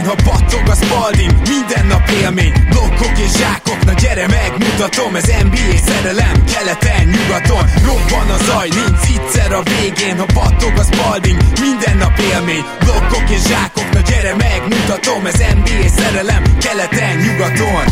végén, ha battog a spalding Minden nap élmény, blokkok és zsákok Na gyere megmutatom, ez NBA szerelem Keleten, nyugaton, robban a zaj Nincs egyszer a végén, ha battog a spalding Minden nap élmény, blokkok és zsákok Na gyere megmutatom, ez NBA szerelem Keleten, nyugaton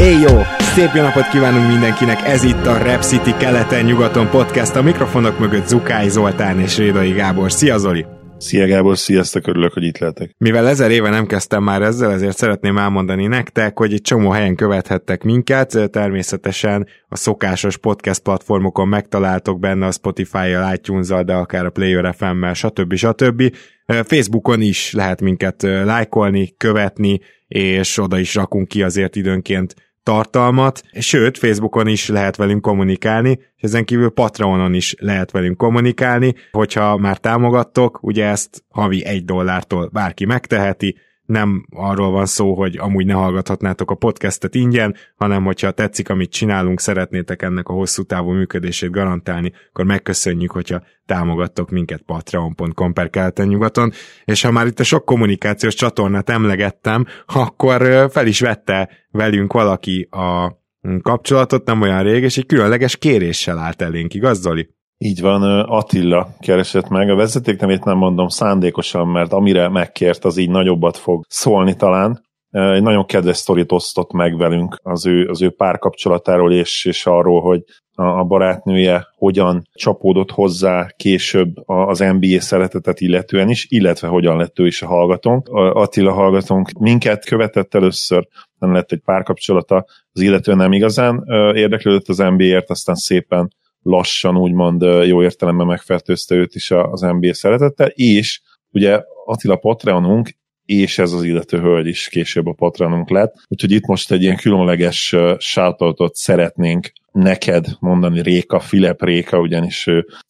Éj jó! Szép jó napot kívánunk mindenkinek, ez itt a Rep City keleten-nyugaton podcast, a mikrofonok mögött Zukály Zoltán és Rédai Gábor. Szia Zoli! Szia Gábor, sziasztok, örülök, hogy itt lehetek. Mivel ezer éve nem kezdtem már ezzel, ezért szeretném elmondani nektek, hogy egy csomó helyen követhettek minket, természetesen a szokásos podcast platformokon megtaláltok benne a Spotify-jal, itunes de akár a Player FM-mel, stb. stb. Facebookon is lehet minket lájkolni, követni, és oda is rakunk ki azért időnként tartalmat, sőt, Facebookon is lehet velünk kommunikálni, és ezen kívül Patreonon is lehet velünk kommunikálni, hogyha már támogattok, ugye ezt havi egy dollártól bárki megteheti, nem arról van szó, hogy amúgy ne hallgathatnátok a podcastet ingyen, hanem hogyha tetszik, amit csinálunk, szeretnétek ennek a hosszú távú működését garantálni, akkor megköszönjük, hogyha támogattok minket patreon.com per nyugaton, és ha már itt a sok kommunikációs csatornát emlegettem, akkor fel is vette velünk valaki a kapcsolatot nem olyan rég, és egy különleges kéréssel állt elénk, igaz, Zoli? Így van, Attila keresett meg. A vezetéknevét nem mondom szándékosan, mert amire megkért, az így nagyobbat fog szólni talán. Egy nagyon kedves sztorit osztott meg velünk az ő, az ő párkapcsolatáról, és, és arról, hogy a barátnője hogyan csapódott hozzá később az NBA szeretetet illetően is, illetve hogyan lett ő is a hallgatónk. Attila hallgatónk minket követett először, nem lett egy párkapcsolata, az illetően nem igazán érdeklődött az NBA-ért, aztán szépen lassan úgymond jó értelemben megfertőzte őt is az NBA szeretettel, és ugye Attila Patreonunk, és ez az illető hölgy is később a Patreonunk lett, úgyhogy itt most egy ilyen különleges shoutoutot szeretnénk neked mondani Réka, Filip Réka, ugyanis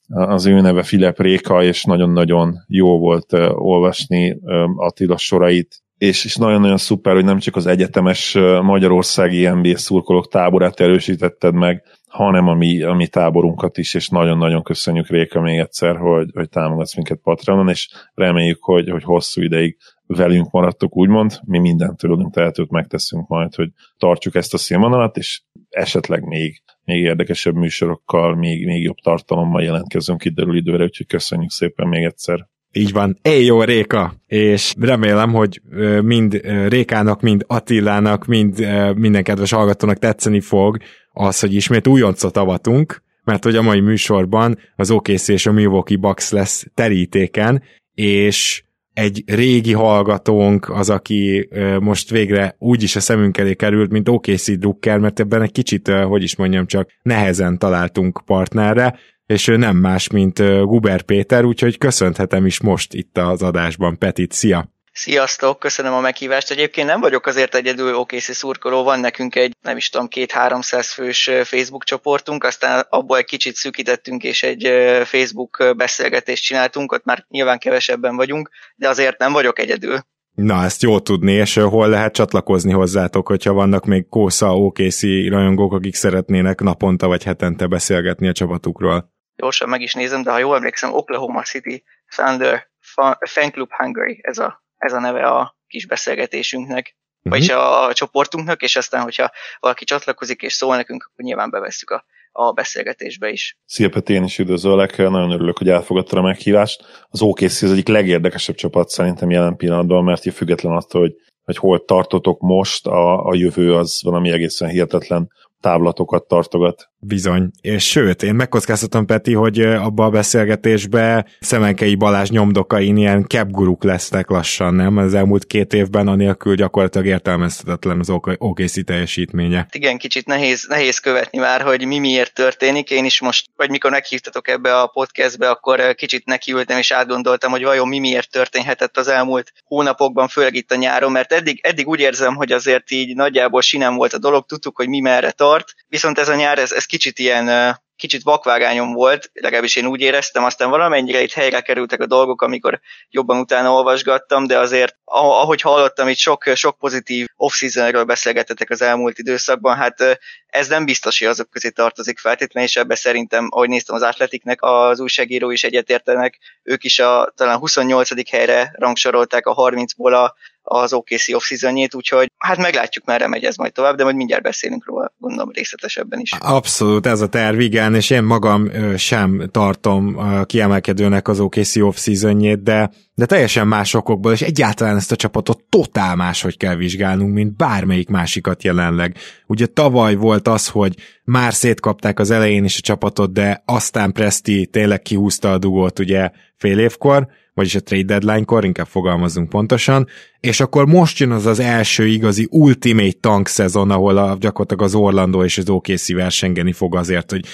az ő neve Filip Réka, és nagyon-nagyon jó volt olvasni Attila sorait, és, és nagyon-nagyon szuper, hogy nem csak az egyetemes magyarországi NBA szurkolók táborát erősítetted meg, hanem a mi, a mi táborunkat is, és nagyon-nagyon köszönjük Réka még egyszer, hogy, hogy támogatsz minket Patronon, és reméljük, hogy, hogy hosszú ideig velünk maradtok, úgymond, mi mindent tőlünk tehetőt megteszünk majd, hogy tartsuk ezt a színvonalat, és esetleg még, még érdekesebb műsorokkal, még, még jobb tartalommal jelentkezünk időről időre, úgyhogy köszönjük szépen még egyszer. Így van. Éj jó Réka! És remélem, hogy mind Rékának, mind Attilának, mind minden kedves hallgatónak tetszeni fog az, hogy ismét újoncot avatunk, mert hogy a mai műsorban az OKC és a Milwaukee Bucks lesz terítéken, és egy régi hallgatónk az, aki most végre úgy is a szemünk elé került, mint OKC Drucker, mert ebben egy kicsit, hogy is mondjam, csak nehezen találtunk partnerre, és ő nem más, mint Guber Péter, úgyhogy köszönhetem is most itt az adásban. Petit, szia! Sziasztok, köszönöm a meghívást. Egyébként nem vagyok azért egyedül OKC szurkoló, van nekünk egy, nem is tudom, két-háromszáz fős Facebook csoportunk, aztán abból egy kicsit szűkítettünk, és egy Facebook beszélgetést csináltunk, ott már nyilván kevesebben vagyunk, de azért nem vagyok egyedül. Na, ezt jó tudni, és hol lehet csatlakozni hozzátok, hogyha vannak még Kósza, OKC rajongók, akik szeretnének naponta vagy hetente beszélgetni a csapatukról gyorsan meg is nézem, de ha jól emlékszem, Oklahoma City Thunder Fan Club Hungary, ez a, ez a neve a kis beszélgetésünknek, uh-huh. vagyis a, a csoportunknak, és aztán, hogyha valaki csatlakozik és szól nekünk, akkor nyilván bevesszük a, a beszélgetésbe is. Szia Peti, én is üdvözöllek, nagyon örülök, hogy elfogadtad a meghívást. Az OKC az egyik legérdekesebb csapat szerintem jelen pillanatban, mert független attól, hogy, hogy hol tartotok most, a, a jövő az valami egészen hihetetlen távlatokat tartogat. Bizony. És sőt, én megkockáztatom, Peti, hogy abba a beszélgetésbe Szemenkei Balázs nyomdokain ilyen kepguruk lesznek lassan, nem? Az elmúlt két évben anélkül gyakorlatilag értelmezhetetlen az OKC teljesítménye. Igen, kicsit nehéz, nehéz követni már, hogy mi miért történik. Én is most, vagy mikor meghívtatok ebbe a podcastbe, akkor kicsit nekiültem és átgondoltam, hogy vajon mi miért történhetett az elmúlt hónapokban, főleg itt a nyáron, mert eddig, eddig úgy érzem, hogy azért így nagyjából sinem volt a dolog, tudtuk, hogy mi merre tart, viszont ez a nyár, ez, ez kicsit ilyen kicsit vakvágányom volt, legalábbis én úgy éreztem, aztán valamennyire itt helyre kerültek a dolgok, amikor jobban utána olvasgattam, de azért ahogy hallottam, itt sok, sok pozitív off-seasonről beszélgetetek az elmúlt időszakban, hát ez nem biztos, hogy azok közé tartozik feltétlenül, és ebbe szerintem, ahogy néztem az Atletiknek, az újságíró is egyetértenek, ők is a talán 28. helyre rangsorolták a 30-ból a, az OKC off seasonjét, úgyhogy hát meglátjuk, merre megy ez majd tovább, de majd mindjárt beszélünk róla, gondolom részletesebben is. Abszolút, ez a terv, igen, és én magam sem tartom kiemelkedőnek az OKC off seasonjét, de de teljesen más okokból, és egyáltalán ezt a csapatot totál máshogy kell vizsgálnunk, mint bármelyik másikat jelenleg. Ugye tavaly volt az, hogy már szétkapták az elején is a csapatot, de aztán Presti tényleg kihúzta a dugót ugye fél évkor, vagyis a trade deadline-kor, inkább fogalmazunk pontosan, és akkor most jön az az első igazi ultimate tank szezon, ahol a, gyakorlatilag az Orlando és az OKC versengeni fog azért, hogy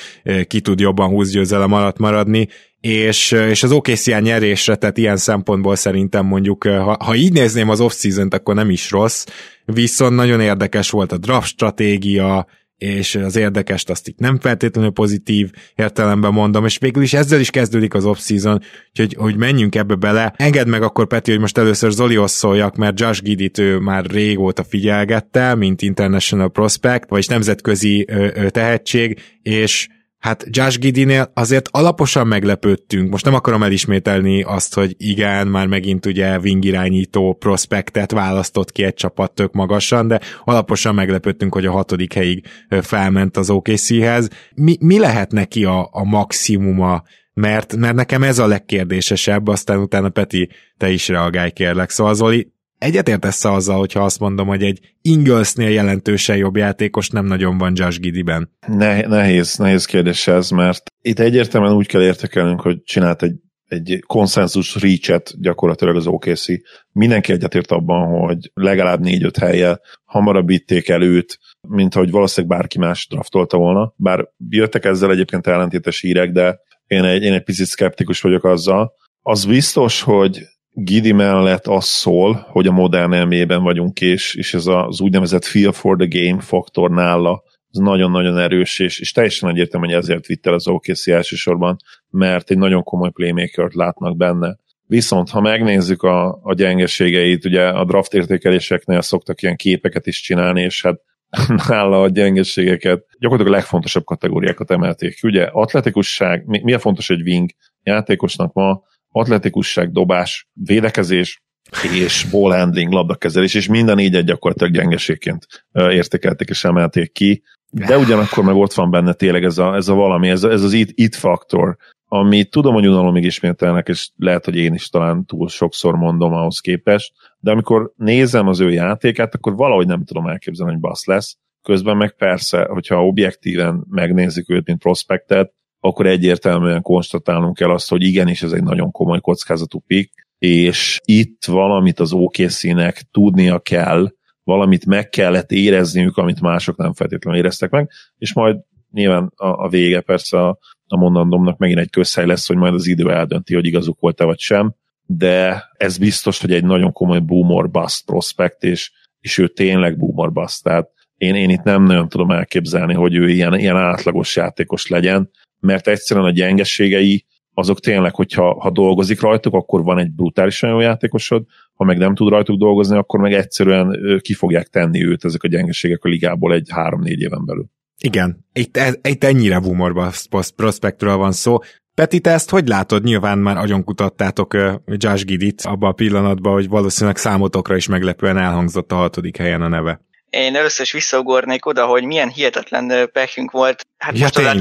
ki tud jobban húzgyőzelem alatt maradni, és, és az OKC nyerésre, tehát ilyen szempontból szerintem mondjuk, ha, ha így nézném az off-season akkor nem is rossz, viszont nagyon érdekes volt a draft stratégia, és az érdekes, azt itt nem feltétlenül pozitív értelemben mondom, és végül is ezzel is kezdődik az off-season, úgyhogy hogy menjünk ebbe bele. Engedd meg akkor, Peti, hogy most először Zolihoz szóljak, mert Josh Gidit ő már régóta figyelgette, mint international prospect, vagy nemzetközi ö, ö, tehetség, és hát Josh Gidinél azért alaposan meglepődtünk. Most nem akarom elismételni azt, hogy igen, már megint ugye wing irányító prospektet választott ki egy csapat tök magasan, de alaposan meglepődtünk, hogy a hatodik helyig felment az OKC-hez. Mi, mi lehet neki a, a maximuma mert, mert nekem ez a legkérdésesebb, aztán utána Peti, te is reagálj kérlek. Szóval Zoli, egyetértesz azzal, hogyha azt mondom, hogy egy Inglesnél jelentősen jobb játékos nem nagyon van Josh Gidiben? Ne, nehéz, nehéz kérdés ez, mert itt egyértelműen úgy kell értekelnünk, hogy csinált egy egy konszenzus reach gyakorlatilag az OKC. Mindenki egyetért abban, hogy legalább négy-öt helye hamarabb vitték el őt, mint ahogy valószínűleg bárki más draftolta volna. Bár jöttek ezzel egyébként ellentétes hírek, de én egy, én egy picit szkeptikus vagyok azzal. Az biztos, hogy Gidi mellett az szól, hogy a modern elmében vagyunk, és, és ez az úgynevezett feel for the game faktor nála, az nagyon-nagyon erős, és, és teljesen egyértelmű, hogy ezért vitt el az OKC elsősorban, mert egy nagyon komoly playmaker látnak benne. Viszont, ha megnézzük a, a gyengeségeit, ugye a draft értékeléseknél szoktak ilyen képeket is csinálni, és hát nála a gyengeségeket, gyakorlatilag a legfontosabb kategóriákat emelték. Ugye atletikusság, mi, mi a fontos egy wing játékosnak ma? Atletikusság, dobás, védekezés, és ball handling, labdakezelés, és minden így egy gyakorlatilag gyengeségként értékelték és emelték ki. De ugyanakkor meg ott van benne tényleg ez a, ez a valami, ez, a, ez az it, it faktor, ami tudom, hogy unalomig ismételnek, és lehet, hogy én is talán túl sokszor mondom ahhoz képest, de amikor nézem az ő játékát, akkor valahogy nem tudom elképzelni, hogy bassz lesz. Közben meg persze, hogyha objektíven megnézzük őt, mint prospektet, akkor egyértelműen konstatálnunk kell azt, hogy igenis ez egy nagyon komoly kockázatú pik, és itt valamit az OKC-nek tudnia kell, valamit meg kellett érezniük, amit mások nem feltétlenül éreztek meg, és majd nyilván a, a vége persze a, a mondandomnak megint egy közhely lesz, hogy majd az idő eldönti, hogy igazuk volt-e vagy sem, de ez biztos, hogy egy nagyon komoly boomer bust prospekt, és, és ő tényleg boomer bust, tehát én, én itt nem nagyon tudom elképzelni, hogy ő ilyen, ilyen átlagos játékos legyen, mert egyszerűen a gyengeségei azok tényleg, hogyha ha dolgozik rajtuk, akkor van egy brutálisan jó játékosod, ha meg nem tud rajtuk dolgozni, akkor meg egyszerűen ki fogják tenni őt ezek a gyengeségek a ligából egy három-négy éven belül. Igen, itt, itt ennyire bumorba prospektről van szó. Peti, te ezt hogy látod? Nyilván már agyon kutattátok uh, Josh Gidit abban a pillanatban, hogy valószínűleg számotokra is meglepően elhangzott a hatodik helyen a neve. Én először is visszaugornék oda, hogy milyen hihetetlen pekünk volt. Hát ja, most a.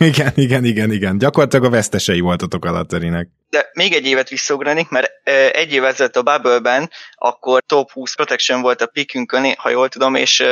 Igen, igen, igen, igen. Gyakorlatilag a vesztesei voltatok a Laterinek. De még egy évet visszaugranék, mert egy év ezelőtt a Bubble-ben akkor top 20 protection volt a pickünkön, ha jól tudom, és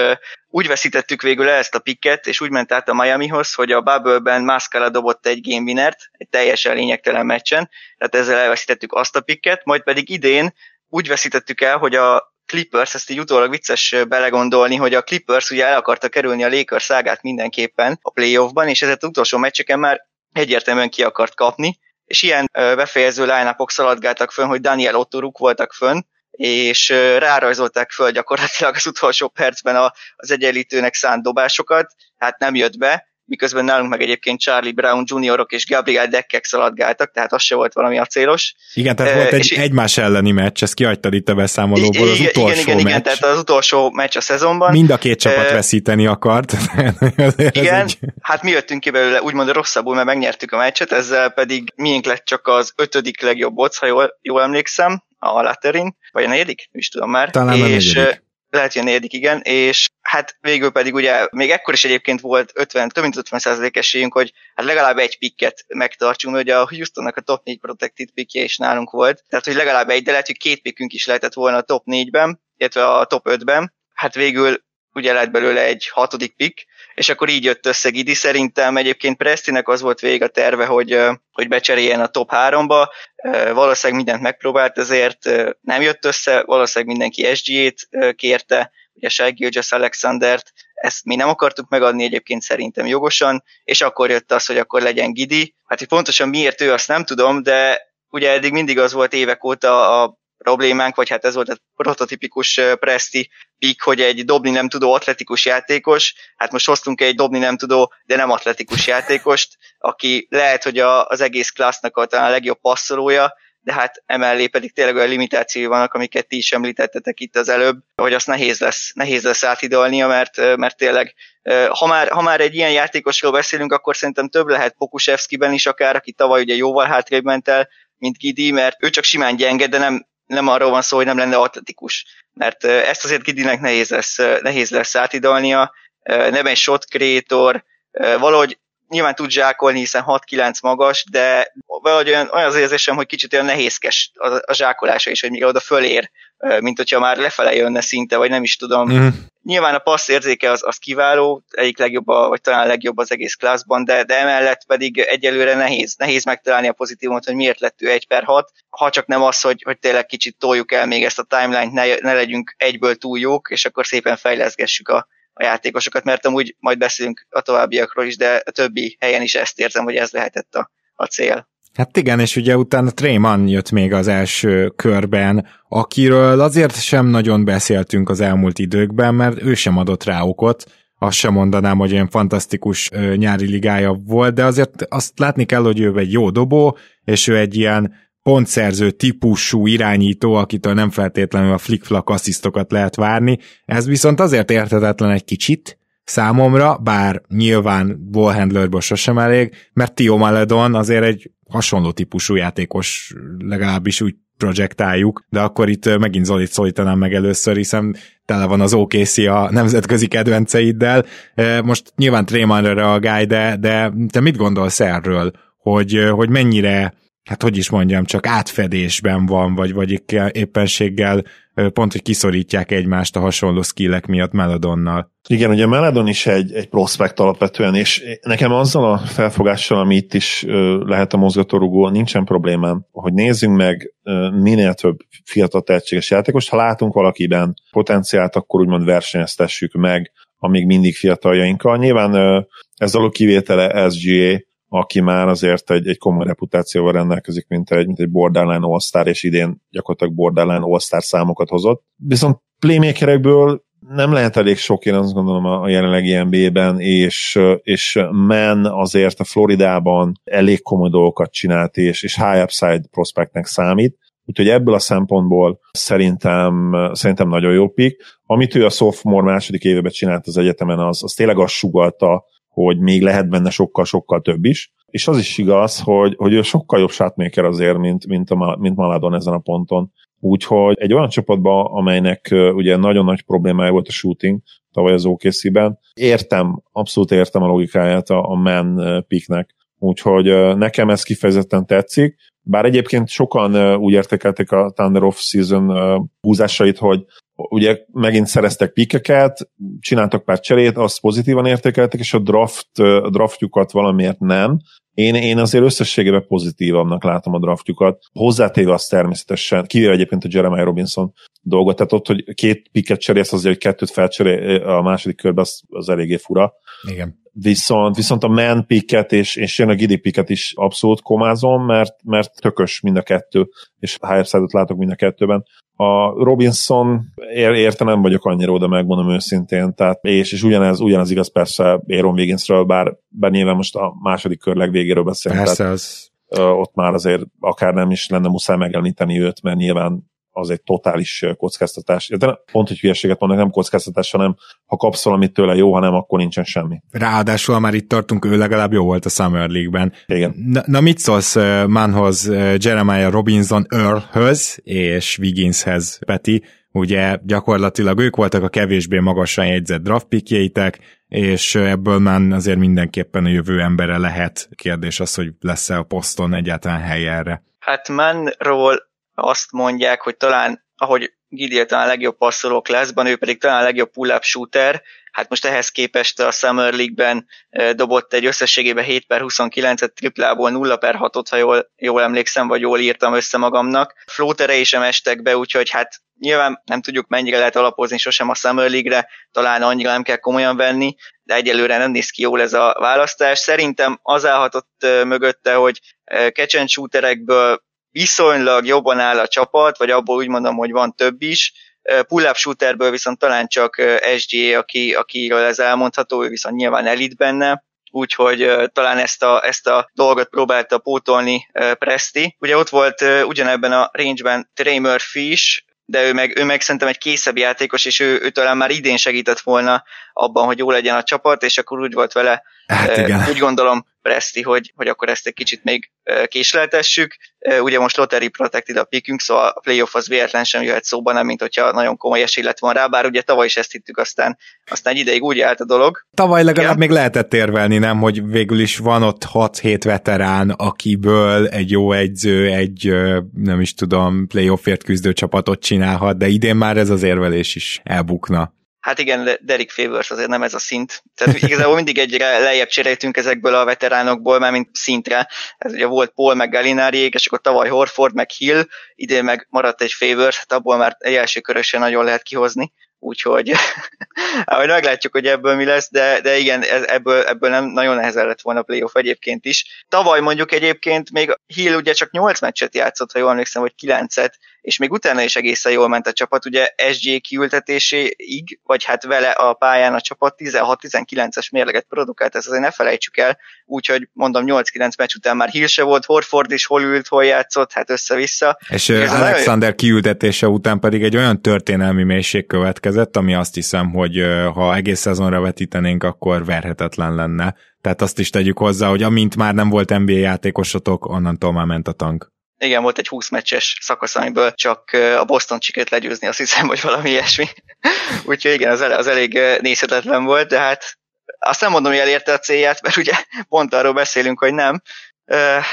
úgy veszítettük végül el ezt a picket, és úgy ment át a Miamihoz, hogy a Bubble-ben Mascara dobott egy game winnert, egy teljesen lényegtelen meccsen, tehát ezzel elveszítettük azt a picket, majd pedig idén úgy veszítettük el, hogy a Clippers, ezt így utólag vicces belegondolni, hogy a Clippers ugye el akarta kerülni a Lakers szágát mindenképpen a playoffban, és ezért az utolsó meccseken már egyértelműen ki akart kapni, és ilyen befejező line szaladgáltak fönn, hogy Daniel Ottoruk voltak fönn, és rárajzolták föl gyakorlatilag az utolsó percben az egyenlítőnek szánt dobásokat, hát nem jött be, miközben nálunk meg egyébként Charlie Brown juniorok és Gabriel Deckek szaladgáltak, tehát az se volt valami acélos. Igen, tehát volt egy egymás elleni meccs, ezt kihagytad itt a beszámolóból, az utolsó igen, igen, meccs. Igen, tehát az utolsó meccs a szezonban. Mind a két csapat veszíteni akart. igen, egy... hát mi jöttünk ki belőle úgymond rosszabbul, mert megnyertük a meccset, ezzel pedig miénk lett csak az ötödik legjobb boc, ha jól, jól emlékszem, a Laterin, vagy a negyedik, is tudom már. Talán és, a negyedik lehet, hogy a negyedik, igen, és hát végül pedig ugye még ekkor is egyébként volt 50, több mint 50 esélyünk, hogy hát legalább egy picket megtartsunk, mert ugye a Houstonnak a top 4 protected pickje is nálunk volt, tehát hogy legalább egy, de lehet, hogy két pickünk is lehetett volna a top 4-ben, illetve a top 5-ben. Hát végül ugye lett belőle egy hatodik pick, és akkor így jött össze Gidi. Szerintem egyébként Prestinek az volt vég a terve, hogy, hogy becseréljen a top 3-ba. Valószínűleg mindent megpróbált, ezért nem jött össze, valószínűleg mindenki SG-t kérte, ugye Shai Gilgis Alexandert, ezt mi nem akartuk megadni egyébként szerintem jogosan, és akkor jött az, hogy akkor legyen Gidi. Hát hogy pontosan miért ő, azt nem tudom, de ugye eddig mindig az volt évek óta a problémánk, vagy hát ez volt a prototipikus Presti pick, hogy egy dobni nem tudó atletikus játékos, hát most hoztunk egy dobni nem tudó, de nem atletikus játékost, aki lehet, hogy a, az egész klassznak a, talán a legjobb passzolója, de hát emellé pedig tényleg olyan limitációi vannak, amiket ti is említettetek itt az előbb, hogy azt nehéz lesz, nehéz lesz átidalnia, mert, mert tényleg ha már, ha már egy ilyen játékosról beszélünk, akkor szerintem több lehet Pokusevskiben is akár, aki tavaly ugye jóval hátrébb ment el, mint Gidi, mert ő csak simán gyenge, de nem, nem arról van szó, hogy nem lenne atletikus. Mert ezt azért Gidinek nehéz lesz, nehéz lesz átidalnia, nem egy shot creator, valahogy nyilván tud zsákolni, hiszen 6-9 magas, de valahogy olyan, olyan az érzésem, hogy kicsit olyan nehézkes a, a zsákolása is, hogy mire oda fölér, mint hogyha már lefele jönne szinte, vagy nem is tudom. Mm. Nyilván a passz érzéke az, az kiváló, egyik legjobb, a, vagy talán a legjobb az egész klászban, de, de emellett pedig egyelőre nehéz, nehéz megtalálni a pozitívumot, hogy miért lett ő 1 per 6, ha csak nem az, hogy, hogy tényleg kicsit toljuk el még ezt a timeline-t, ne, ne legyünk egyből túl jók, és akkor szépen fejleszgessük a, a játékosokat, mert amúgy majd beszélünk a továbbiakról is, de a többi helyen is ezt érzem, hogy ez lehetett a, a cél. Hát igen, és ugye utána Trayman jött még az első körben, akiről azért sem nagyon beszéltünk az elmúlt időkben, mert ő sem adott rá okot, azt sem mondanám, hogy olyan fantasztikus nyári ligája volt, de azért azt látni kell, hogy ő egy jó dobó, és ő egy ilyen pontszerző típusú irányító, akitől nem feltétlenül a flick-flak asszisztokat lehet várni. Ez viszont azért értetetlen egy kicsit, számomra, bár nyilván Wallhandlerből sosem elég, mert Tio Maledon azért egy hasonló típusú játékos, legalábbis úgy projektáljuk, de akkor itt megint Zolit szólítanám meg először, hiszen tele van az OKC a nemzetközi kedvenceiddel. Most nyilván Trémanra reagálj, de, de te mit gondolsz erről, hogy, hogy mennyire hát hogy is mondjam, csak átfedésben van, vagy, vagy éppenséggel pont, hogy kiszorítják egymást a hasonló skillek miatt Meladonnal. Igen, ugye Meladon is egy, egy prospekt alapvetően, és nekem azzal a felfogással, ami itt is lehet a mozgatórugó, nincsen problémám, hogy nézzünk meg minél több fiatal tehetséges játékost, ha látunk valakiben potenciált, akkor úgymond versenyeztessük meg a még mindig fiataljainkkal. Nyilván ez a kivétele SGA, aki már azért egy, egy komoly reputációval rendelkezik, mint egy, mint egy borderline all és idén gyakorlatilag borderline all számokat hozott. Viszont playmakerekből nem lehet elég sok, én azt gondolom a jelenlegi NBA-ben, és, és Men azért a Floridában elég komoly dolgokat csinált, és, és high upside prospectnek számít. Úgyhogy ebből a szempontból szerintem, szerintem nagyon jó pick. Amit ő a sophomore második évében csinált az egyetemen, az, az tényleg azt sugalta, hogy még lehet benne sokkal-sokkal több is. És az is igaz, hogy, hogy ő sokkal jobb shotmaker azért, mint, mint, a, mint Maladon ezen a ponton. Úgyhogy egy olyan csapatban, amelynek ugye nagyon nagy problémája volt a shooting tavaly az OKC-ben, értem, abszolút értem a logikáját a, a man picknek. Úgyhogy nekem ez kifejezetten tetszik. Bár egyébként sokan úgy értékelték a Thunder Off-Season húzásait, hogy ugye megint szereztek pikeket, csináltak pár cserét, azt pozitívan értékeltek, és a draft, a draftjukat valamiért nem. Én, én azért összességében pozitívabbnak látom a draftjukat. Hozzátéve azt természetesen, kivéve egyébként a Jeremiah Robinson dolgot, tehát ott, hogy két piket cserélsz, azért, hogy kettőt felcserél a második körben, az, az eléggé fura. Igen. Viszont, viszont a man picket és, és jön a Gidi picket is abszolút komázom, mert, mert tökös mind a kettő, és higher látok mind a kettőben. A Robinson érte nem vagyok annyira oda, megmondom őszintén. Tehát, és, és ugyanez, ugyanez igaz persze Aaron Wigginsről, bár, bár nyilván most a második kör legvégéről beszélünk. Persze, tehát, az... ott már azért akár nem is lenne muszáj megemlíteni őt, mert nyilván az egy totális kockáztatás. De pont, hogy hülyeséget mondok, nem kockáztatás, hanem ha kapsz valamit tőle jó, ha nem, akkor nincsen semmi. Ráadásul már itt tartunk, ő legalább jó volt a Summer League-ben. Igen. Na, na mit szólsz Manhoz, Jeremiah Robinson Earlhöz és Wigginshez, Peti? Ugye gyakorlatilag ők voltak a kevésbé magasan jegyzett draftpickjeitek, és ebből már azért mindenképpen a jövő embere lehet. Kérdés az, hogy lesz-e a poszton egyáltalán hely erre. Hát Manról azt mondják, hogy talán, ahogy Gideon talán a legjobb passzolók leszben, ő pedig talán a legjobb pull-up shooter, hát most ehhez képest a Summer League-ben dobott egy összességében 7 per 29-et, triplából 0 per 6-ot, ha jól, jól emlékszem, vagy jól írtam össze magamnak. Flóterei sem estek be, úgyhogy hát nyilván nem tudjuk mennyire lehet alapozni sosem a Summer League-re, talán annyira nem kell komolyan venni, de egyelőre nem néz ki jól ez a választás. Szerintem az állhatott mögötte, hogy catch shooterekből viszonylag jobban áll a csapat, vagy abból úgy mondom, hogy van több is. Pull-up shooterből viszont talán csak SGA, aki, akiről ez elmondható, ő viszont nyilván elit benne, úgyhogy talán ezt a, ezt a dolgot próbálta pótolni Presti. Ugye ott volt ugyanebben a range-ben Trey Murphy is, de ő meg, ő meg szerintem egy készebb játékos, és ő, ő talán már idén segített volna abban, hogy jó legyen a csapat, és akkor úgy volt vele, hát igen. úgy gondolom, Presti, hogy, hogy akkor ezt egy kicsit még késleltessük. Ugye most lottery protected a pikünk, szóval a playoff az véletlen sem jöhet szóba, nem mint hogyha nagyon komoly esély lett volna rá, bár ugye tavaly is ezt hittük, aztán, aztán egy ideig úgy állt a dolog. Tavaly legalább Igen. még lehetett érvelni, nem, hogy végül is van ott 6-7 veterán, akiből egy jó egyző, egy nem is tudom, playoffért küzdő csapatot csinálhat, de idén már ez az érvelés is elbukna. Hát igen, de Derek Favors azért nem ez a szint. Tehát igazából mindig egyre lejjebb cseréltünk ezekből a veteránokból, mert mint szintre. Ez ugye volt Paul meg Galinari, és akkor tavaly Horford meg Hill, idén meg maradt egy Favors, hát abból már egy első körösen nagyon lehet kihozni úgyhogy ahogy meglátjuk, hogy ebből mi lesz, de, de igen, ebből, ebből nem nagyon nehezen lett volna a playoff egyébként is. Tavaly mondjuk egyébként még Hill ugye csak 8 meccset játszott, ha jól emlékszem, vagy 9-et, és még utána is egészen jól ment a csapat, ugye SG kiültetéséig, vagy hát vele a pályán a csapat 16-19-es mérleget produkált, ezt azért ne felejtsük el, úgyhogy mondom 8-9 meccs után már Hill se volt, Horford is hol ült, hol játszott, hát össze-vissza. És, és Alexander nagyon... kiültetése után pedig egy olyan történelmi mélység következett, ami azt hiszem, hogy ha egész szezonra vetítenénk, akkor verhetetlen lenne. Tehát azt is tegyük hozzá, hogy amint már nem volt NBA játékosotok, onnantól már ment a tank. Igen, volt egy 20 meccses szakasz, amiből csak a Boston csikét legyőzni, azt hiszem, hogy valami ilyesmi. Úgyhogy igen, az, az elég nézhetetlen volt, de hát azt nem mondom, hogy elérte a célját, mert ugye pont arról beszélünk, hogy nem,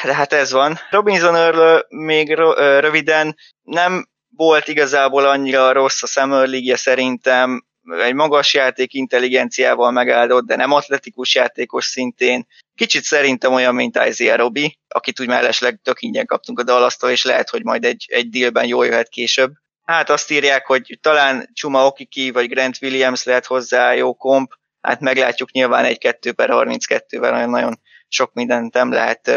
de hát ez van. Robinson Earl még röviden nem volt igazából annyira rossz a Summer League szerintem, egy magas játék intelligenciával megáldott, de nem atletikus játékos szintén. Kicsit szerintem olyan, mint Isaiah Robi, akit úgy mellesleg tök ingyen kaptunk a Dallasztól, és lehet, hogy majd egy, egy dealben jól jöhet később. Hát azt írják, hogy talán Csuma Okiki vagy Grant Williams lehet hozzá jó komp, hát meglátjuk nyilván egy 2 per 32-vel nagyon, nagyon sok mindent nem lehet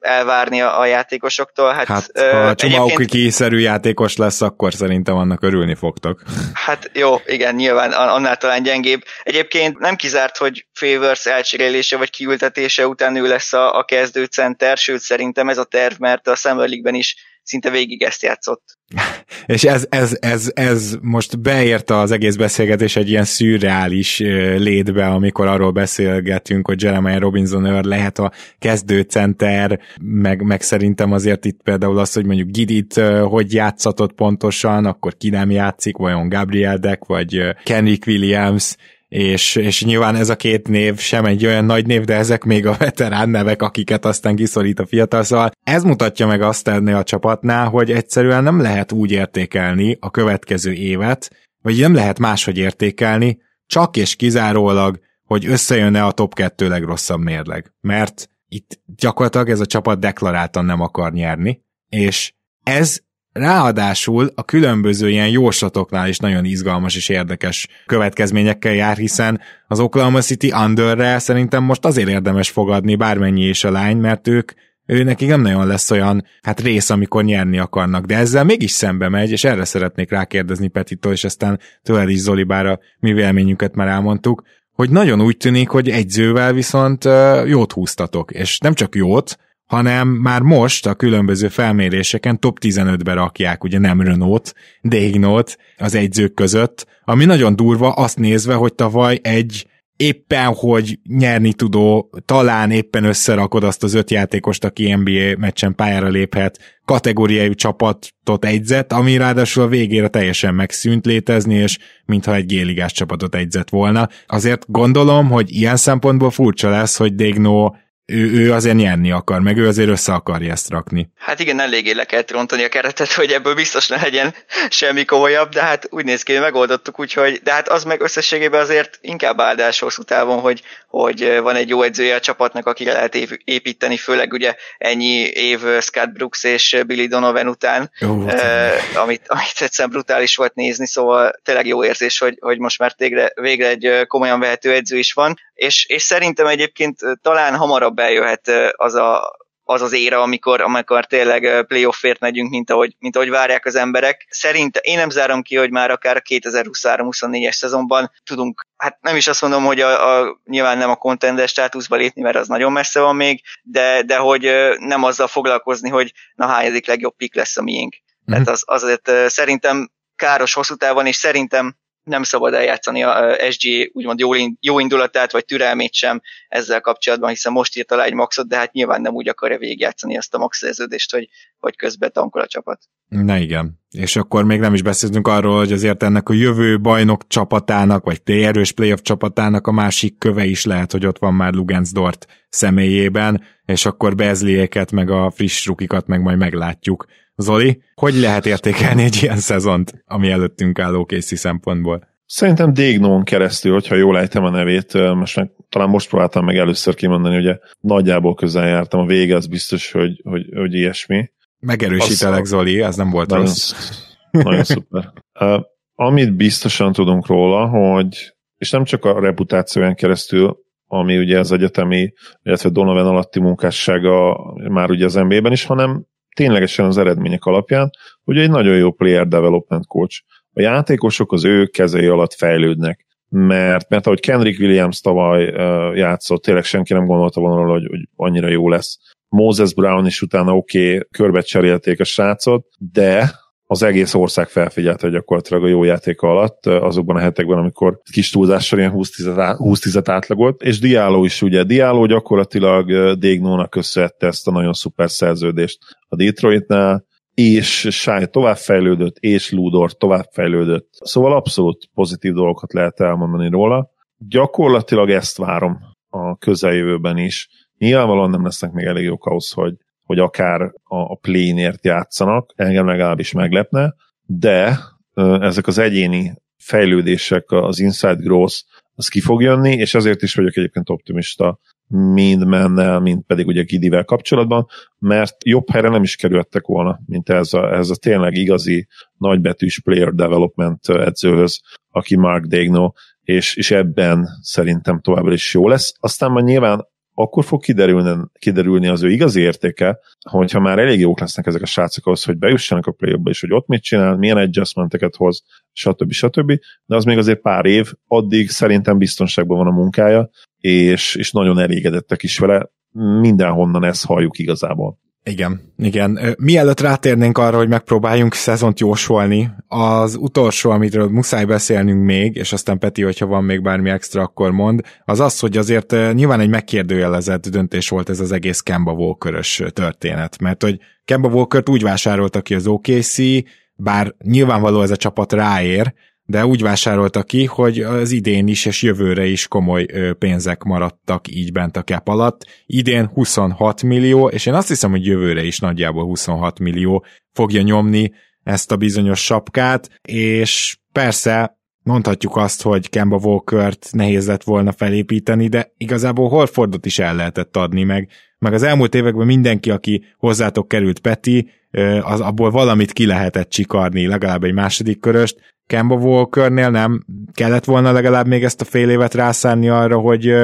elvárni a, a játékosoktól. Hát, hát ha a Csumauki szerű játékos lesz, akkor szerintem annak örülni fogtok. Hát jó, igen, nyilván annál talán gyengébb. Egyébként nem kizárt, hogy Favors elcserélése vagy kiültetése után ő lesz a, a kezdőcenter, sőt szerintem ez a terv, mert a Summer League-ben is szinte végig ezt játszott. És ez, ez, ez, ez most beérte az egész beszélgetés egy ilyen szürreális létbe, amikor arról beszélgetünk, hogy Jeremiah Robinson Earl lehet a kezdőcenter, meg, meg szerintem azért itt például az, hogy mondjuk Gidit hogy játszatott pontosan, akkor ki nem játszik, vajon Gabriel Deck, vagy Kenrick Williams, és, és nyilván ez a két név sem egy olyan nagy név, de ezek még a veterán nevek, akiket aztán kiszorít a fiatal, szóval ez mutatja meg azt ennél a csapatnál, hogy egyszerűen nem lehet úgy értékelni a következő évet, vagy nem lehet máshogy értékelni, csak és kizárólag, hogy összejönne a top 2 legrosszabb mérleg. Mert itt gyakorlatilag ez a csapat deklaráltan nem akar nyerni, és ez Ráadásul a különböző ilyen jóslatoknál is nagyon izgalmas és érdekes következményekkel jár, hiszen az Oklahoma City Underre szerintem most azért érdemes fogadni bármennyi is a lány, mert ők ő nekik nem nagyon lesz olyan hát rész, amikor nyerni akarnak, de ezzel mégis szembe megy, és erre szeretnék rákérdezni Petitól, és aztán tőled is a mi véleményünket már elmondtuk, hogy nagyon úgy tűnik, hogy egyzővel viszont jót húztatok, és nem csak jót, hanem már most a különböző felméréseken top 15-be rakják, ugye nem Renault, Dégnót az egyzők között, ami nagyon durva azt nézve, hogy tavaly egy éppen, hogy nyerni tudó, talán éppen összerakod azt az öt játékost, aki NBA meccsen pályára léphet, kategóriájú csapatot egyzett, ami ráadásul a végére teljesen megszűnt létezni, és mintha egy géligás csapatot egyzett volna. Azért gondolom, hogy ilyen szempontból furcsa lesz, hogy Degno ő, ő azért nyerni akar, meg ő azért össze akarja ezt rakni. Hát igen, eléggé le kellett rontani a keretet, hogy ebből biztos ne legyen semmi komolyabb, de hát úgy néz ki, hogy megoldottuk, úgyhogy, de hát az meg összességében azért inkább áldás hosszú távon, hogy, hogy van egy jó edzője a csapatnak, akire lehet építeni, főleg ugye ennyi év Scott Brooks és Billy Donovan után, jó, eh, amit, amit egyszerűen brutális volt nézni, szóval tényleg jó érzés, hogy, hogy most már végre, végre egy komolyan vehető edző is van, és, és szerintem egyébként talán hamarabb eljöhet az a, az az éra, amikor, amikor tényleg playoffért megyünk, mint ahogy, mint ahogy várják az emberek. Szerintem én nem zárom ki, hogy már akár a 2023-24-es szezonban tudunk, hát nem is azt mondom, hogy a, a, nyilván nem a contender státuszba lépni, mert az nagyon messze van még, de, de hogy nem azzal foglalkozni, hogy na hányadik legjobb pick lesz a miénk. Mm-hmm. Tehát az, azért szerintem káros hosszú távon, és szerintem nem szabad eljátszani a SG úgymond jó, jó indulatát, vagy türelmét sem ezzel kapcsolatban, hiszen most írt alá egy maxot, de hát nyilván nem úgy akarja végigjátszani ezt a max szerződést, hogy, hogy közben tankol a csapat. Na igen. És akkor még nem is beszéltünk arról, hogy azért ennek a jövő bajnok csapatának, vagy erős playoff csapatának a másik köve is lehet, hogy ott van már Lugensdort személyében, és akkor Bezliéket, meg a friss rukikat meg majd meglátjuk. Zoli, hogy lehet értékelni egy ilyen szezont, ami előttünk álló készi szempontból? Szerintem Dégnon keresztül, hogyha jól ejtem a nevét, most meg, talán most próbáltam meg először kimondani, ugye nagyjából közel jártam, a vége az biztos, hogy, hogy, hogy ilyesmi. Megerősítelek, Zoli, ez nem volt nagyon, rossz. Nagyon szuper. Uh, amit biztosan tudunk róla, hogy, és nem csak a reputációján keresztül, ami ugye az egyetemi, illetve Donovan alatti munkássága már ugye az NBA-ben is, hanem ténylegesen az eredmények alapján, hogy egy nagyon jó player development coach. A játékosok az ő kezei alatt fejlődnek, mert, mert ahogy Kendrick Williams tavaly uh, játszott, tényleg senki nem gondolta volna hogy, hogy annyira jó lesz. Moses Brown is utána oké, okay, körbe cserélték a srácot, de az egész ország felfigyelte gyakorlatilag a jó játéka alatt azokban a hetekben, amikor kis túlzással ilyen 20-10 átlagolt, és Diallo is ugye, Diallo gyakorlatilag Dégnónak köszönhette ezt a nagyon szuper szerződést a Detroitnál, és Sáj továbbfejlődött, és Ludor továbbfejlődött. Szóval abszolút pozitív dolgokat lehet elmondani róla. Gyakorlatilag ezt várom a közeljövőben is. Nyilvánvalóan nem lesznek még elég jók ahhoz, hogy hogy akár a, a play-nért játszanak, engem legalábbis meglepne, de ezek az egyéni fejlődések, az inside growth, az ki fog jönni, és ezért is vagyok egyébként optimista mind mennel, mind pedig ugye Gidivel kapcsolatban, mert jobb helyre nem is kerültek volna, mint ez a, ez a tényleg igazi nagybetűs player development edzőhöz, aki Mark Degno, és, és ebben szerintem továbbra is jó lesz. Aztán már nyilván akkor fog kiderülni, kiderülni az ő igazi értéke, hogyha már elég jók lesznek ezek a srácok ahhoz, hogy bejussanak a play és hogy ott mit csinál, milyen adjustmenteket hoz, stb. stb. De az még azért pár év, addig szerintem biztonságban van a munkája, és, és nagyon elégedettek is vele. Mindenhonnan ezt halljuk igazából. Igen, igen. Mielőtt rátérnénk arra, hogy megpróbáljunk szezont jósolni, az utolsó, amitről muszáj beszélnünk még, és aztán Peti, hogyha van még bármi extra, akkor mond, az az, hogy azért nyilván egy megkérdőjelezett döntés volt ez az egész Kemba walker történet, mert hogy Kemba Walker-t úgy vásárolta ki az OKC, bár nyilvánvaló ez a csapat ráér, de úgy vásárolta ki, hogy az idén is és jövőre is komoly pénzek maradtak így bent a cap alatt. Idén 26 millió, és én azt hiszem, hogy jövőre is nagyjából 26 millió fogja nyomni ezt a bizonyos sapkát, és persze mondhatjuk azt, hogy Kemba Walker-t nehéz lett volna felépíteni, de igazából Horfordot is el lehetett adni, meg, meg az elmúlt években mindenki, aki hozzátok került Peti, az abból valamit ki lehetett csikarni, legalább egy második köröst, Kemba Walkernél nem kellett volna legalább még ezt a fél évet rászánni arra, hogy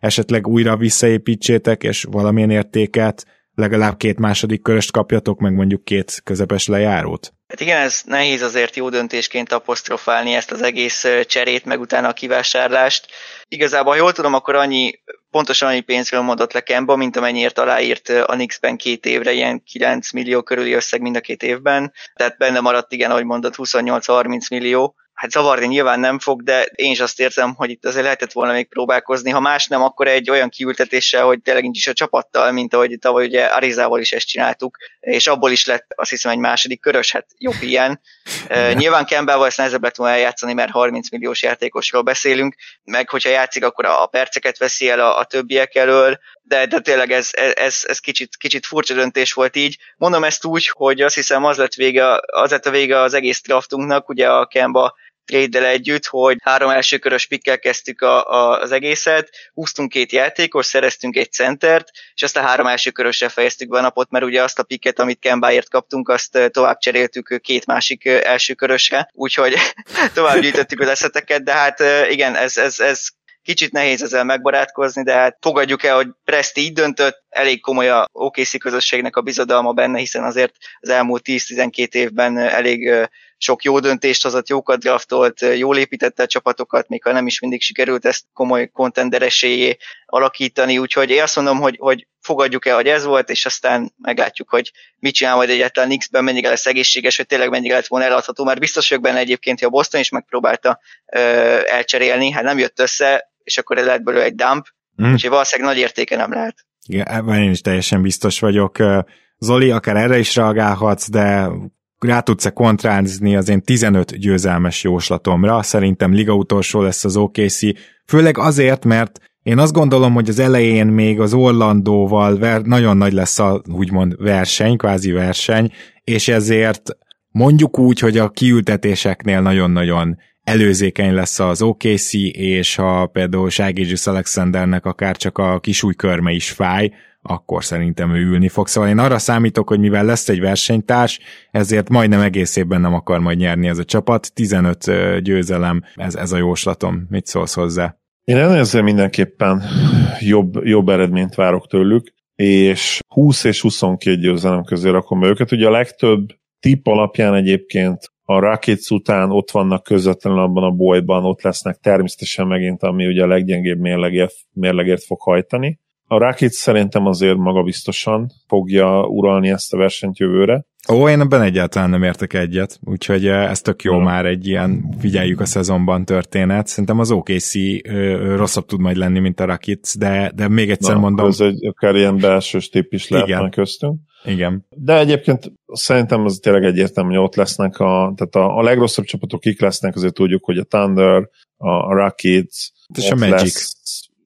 esetleg újra visszaépítsétek, és valamilyen értéket legalább két második köröst kapjatok, meg mondjuk két közepes lejárót? Hát igen, ez nehéz azért jó döntésként apostrofálni ezt az egész cserét, meg utána a kivásárlást. Igazából, ha jól tudom, akkor annyi, pontosan annyi pénzről mondott le Kemba, mint amennyiért aláírt a Knicks-ben két évre, ilyen 9 millió körüli összeg mind a két évben. Tehát benne maradt, igen, ahogy mondott, 28-30 millió hát zavarni nyilván nem fog, de én is azt érzem, hogy itt azért lehetett volna még próbálkozni. Ha más nem, akkor egy olyan kiültetéssel, hogy tényleg nincs is a csapattal, mint ahogy tavaly ugye Arizával is ezt csináltuk, és abból is lett azt hiszem egy második körös, hát jobb ilyen. Uh, nyilván Campbell-val ezt nehezebb lett volna eljátszani, mert 30 milliós játékosról beszélünk, meg hogyha játszik, akkor a perceket veszi el a, a többiek elől, de, de tényleg ez, ez, ez kicsit, kicsit furcsa döntés volt így. Mondom ezt úgy, hogy azt hiszem az lett vége, az lett a vége az egész draftunknak, ugye a Kemba trade együtt, hogy három első pikkel kezdtük a, a, az egészet, húztunk két játékos, szereztünk egy centert, és azt a három első körösre fejeztük be a napot, mert ugye azt a piket, amit Kembáért kaptunk, azt tovább cseréltük két másik első úgyhogy tovább gyűjtöttük az eszeteket, de hát igen, ez, ez, ez kicsit nehéz ezzel megbarátkozni, de hát fogadjuk el, hogy Presti így döntött, elég komoly a OKC közösségnek a bizodalma benne, hiszen azért az elmúlt 10-12 évben elég sok jó döntést hozott, jókat draftolt, jól építette a csapatokat, még ha nem is mindig sikerült ezt komoly kontender esélyé alakítani, úgyhogy én azt mondom, hogy, hogy fogadjuk el, hogy ez volt, és aztán meglátjuk, hogy mit csinál majd egyáltalán Nix-ben, mennyire lesz egészséges, hogy tényleg mennyire lett volna eladható, mert biztos vagyok benne egyébként, hogy a Boston is megpróbálta ö, elcserélni, hát nem jött össze, és akkor ez lehet belőle egy dump, mm. úgyhogy valószínűleg nagy értéke nem lehet. Igen, ebben én is teljesen biztos vagyok. Zoli, akár erre is reagálhatsz, de rá tudsz-e kontrázni az én 15 győzelmes jóslatomra? Szerintem liga utolsó lesz az OKC, főleg azért, mert én azt gondolom, hogy az elején még az Orlandóval ver- nagyon nagy lesz a úgymond verseny, kvázi verseny, és ezért mondjuk úgy, hogy a kiültetéseknél nagyon-nagyon előzékeny lesz az OKC, és ha például Ságégyus Alexandernek akár csak a kisújkörme is fáj, akkor szerintem ő ülni fog. Szóval én arra számítok, hogy mivel lesz egy versenytárs, ezért majdnem egész évben nem akar majd nyerni ez a csapat. 15 győzelem, ez, ez a jóslatom. Mit szólsz hozzá? Én ezzel mindenképpen jobb, jobb eredményt várok tőlük, és 20 és 22 győzelem közé rakom be őket. Ugye a legtöbb tipp alapján egyébként a Rockets után ott vannak közvetlenül abban a bolyban, ott lesznek természetesen megint, ami ugye a leggyengébb mérlegért, mérlegért fog hajtani. A Rakic szerintem azért magabiztosan fogja uralni ezt a versenyt jövőre. Ó, én ebben egyáltalán nem értek egyet, úgyhogy eh, ez tök jó ja. már egy ilyen figyeljük a szezonban történet. Szerintem az OKC ö, rosszabb tud majd lenni, mint a Rakic, de, de még egyszer Na, mondom. Ez egy akár ilyen belsős tipp is lehetne köztünk. Igen. De egyébként szerintem az tényleg egyértelmű, hogy ott lesznek a, tehát a, a legrosszabb csapatok kik lesznek, azért tudjuk, hogy a Thunder, a Rockets, és a Magic. Lesz,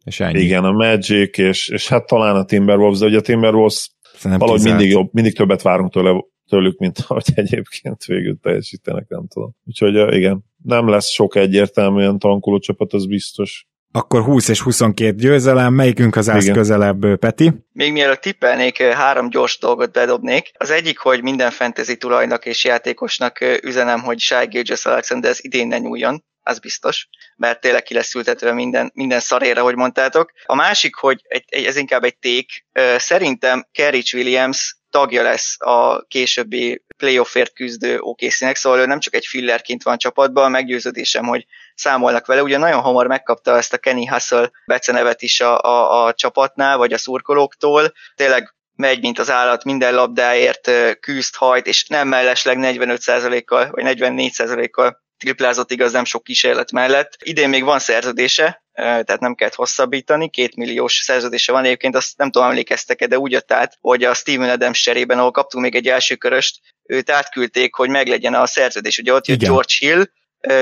és ennyi. Igen, a Magic, és, és hát talán a Timberwolves, de ugye a Timberwolves Szerintem valahogy mindig, jobb, mindig többet várunk tőle, tőlük, mint ahogy egyébként végül teljesítenek, nem tudom. Úgyhogy igen, nem lesz sok egyértelműen tankoló csapat, az biztos. Akkor 20 és 22 győzelem, melyikünk az állsz közelebb, Peti? Még mielőtt tippelnék, három gyors dolgot bedobnék. Az egyik, hogy minden fantasy tulajnak és játékosnak üzenem, hogy Shai Gilgis Alexander ez idén ne nyúljon az biztos, mert tényleg ki lesz ültetve minden, minden szarére, hogy mondtátok. A másik, hogy egy, egy, ez inkább egy ték, szerintem Kerrich Williams tagja lesz a későbbi playoffért küzdő OKC-nek, szóval ő nem csak egy fillerként van csapatban, meggyőződésem, hogy számolnak vele. Ugye nagyon hamar megkapta ezt a Kenny Hustle becenevet is a, a, a csapatnál, vagy a szurkolóktól. Tényleg megy, mint az állat, minden labdáért küzd, hajt, és nem mellesleg 45%-kal, vagy 44%-kal triplázott igaz nem sok kísérlet mellett. Idén még van szerződése, tehát nem kellett hosszabbítani, két milliós szerződése van egyébként, azt nem tudom emlékeztek de úgy jött át, hogy a Steven Adams cserében, ahol kaptunk még egy első köröst, őt átküldték, hogy meglegyen a szerződés. Ugye ott jött Igen. George Hill,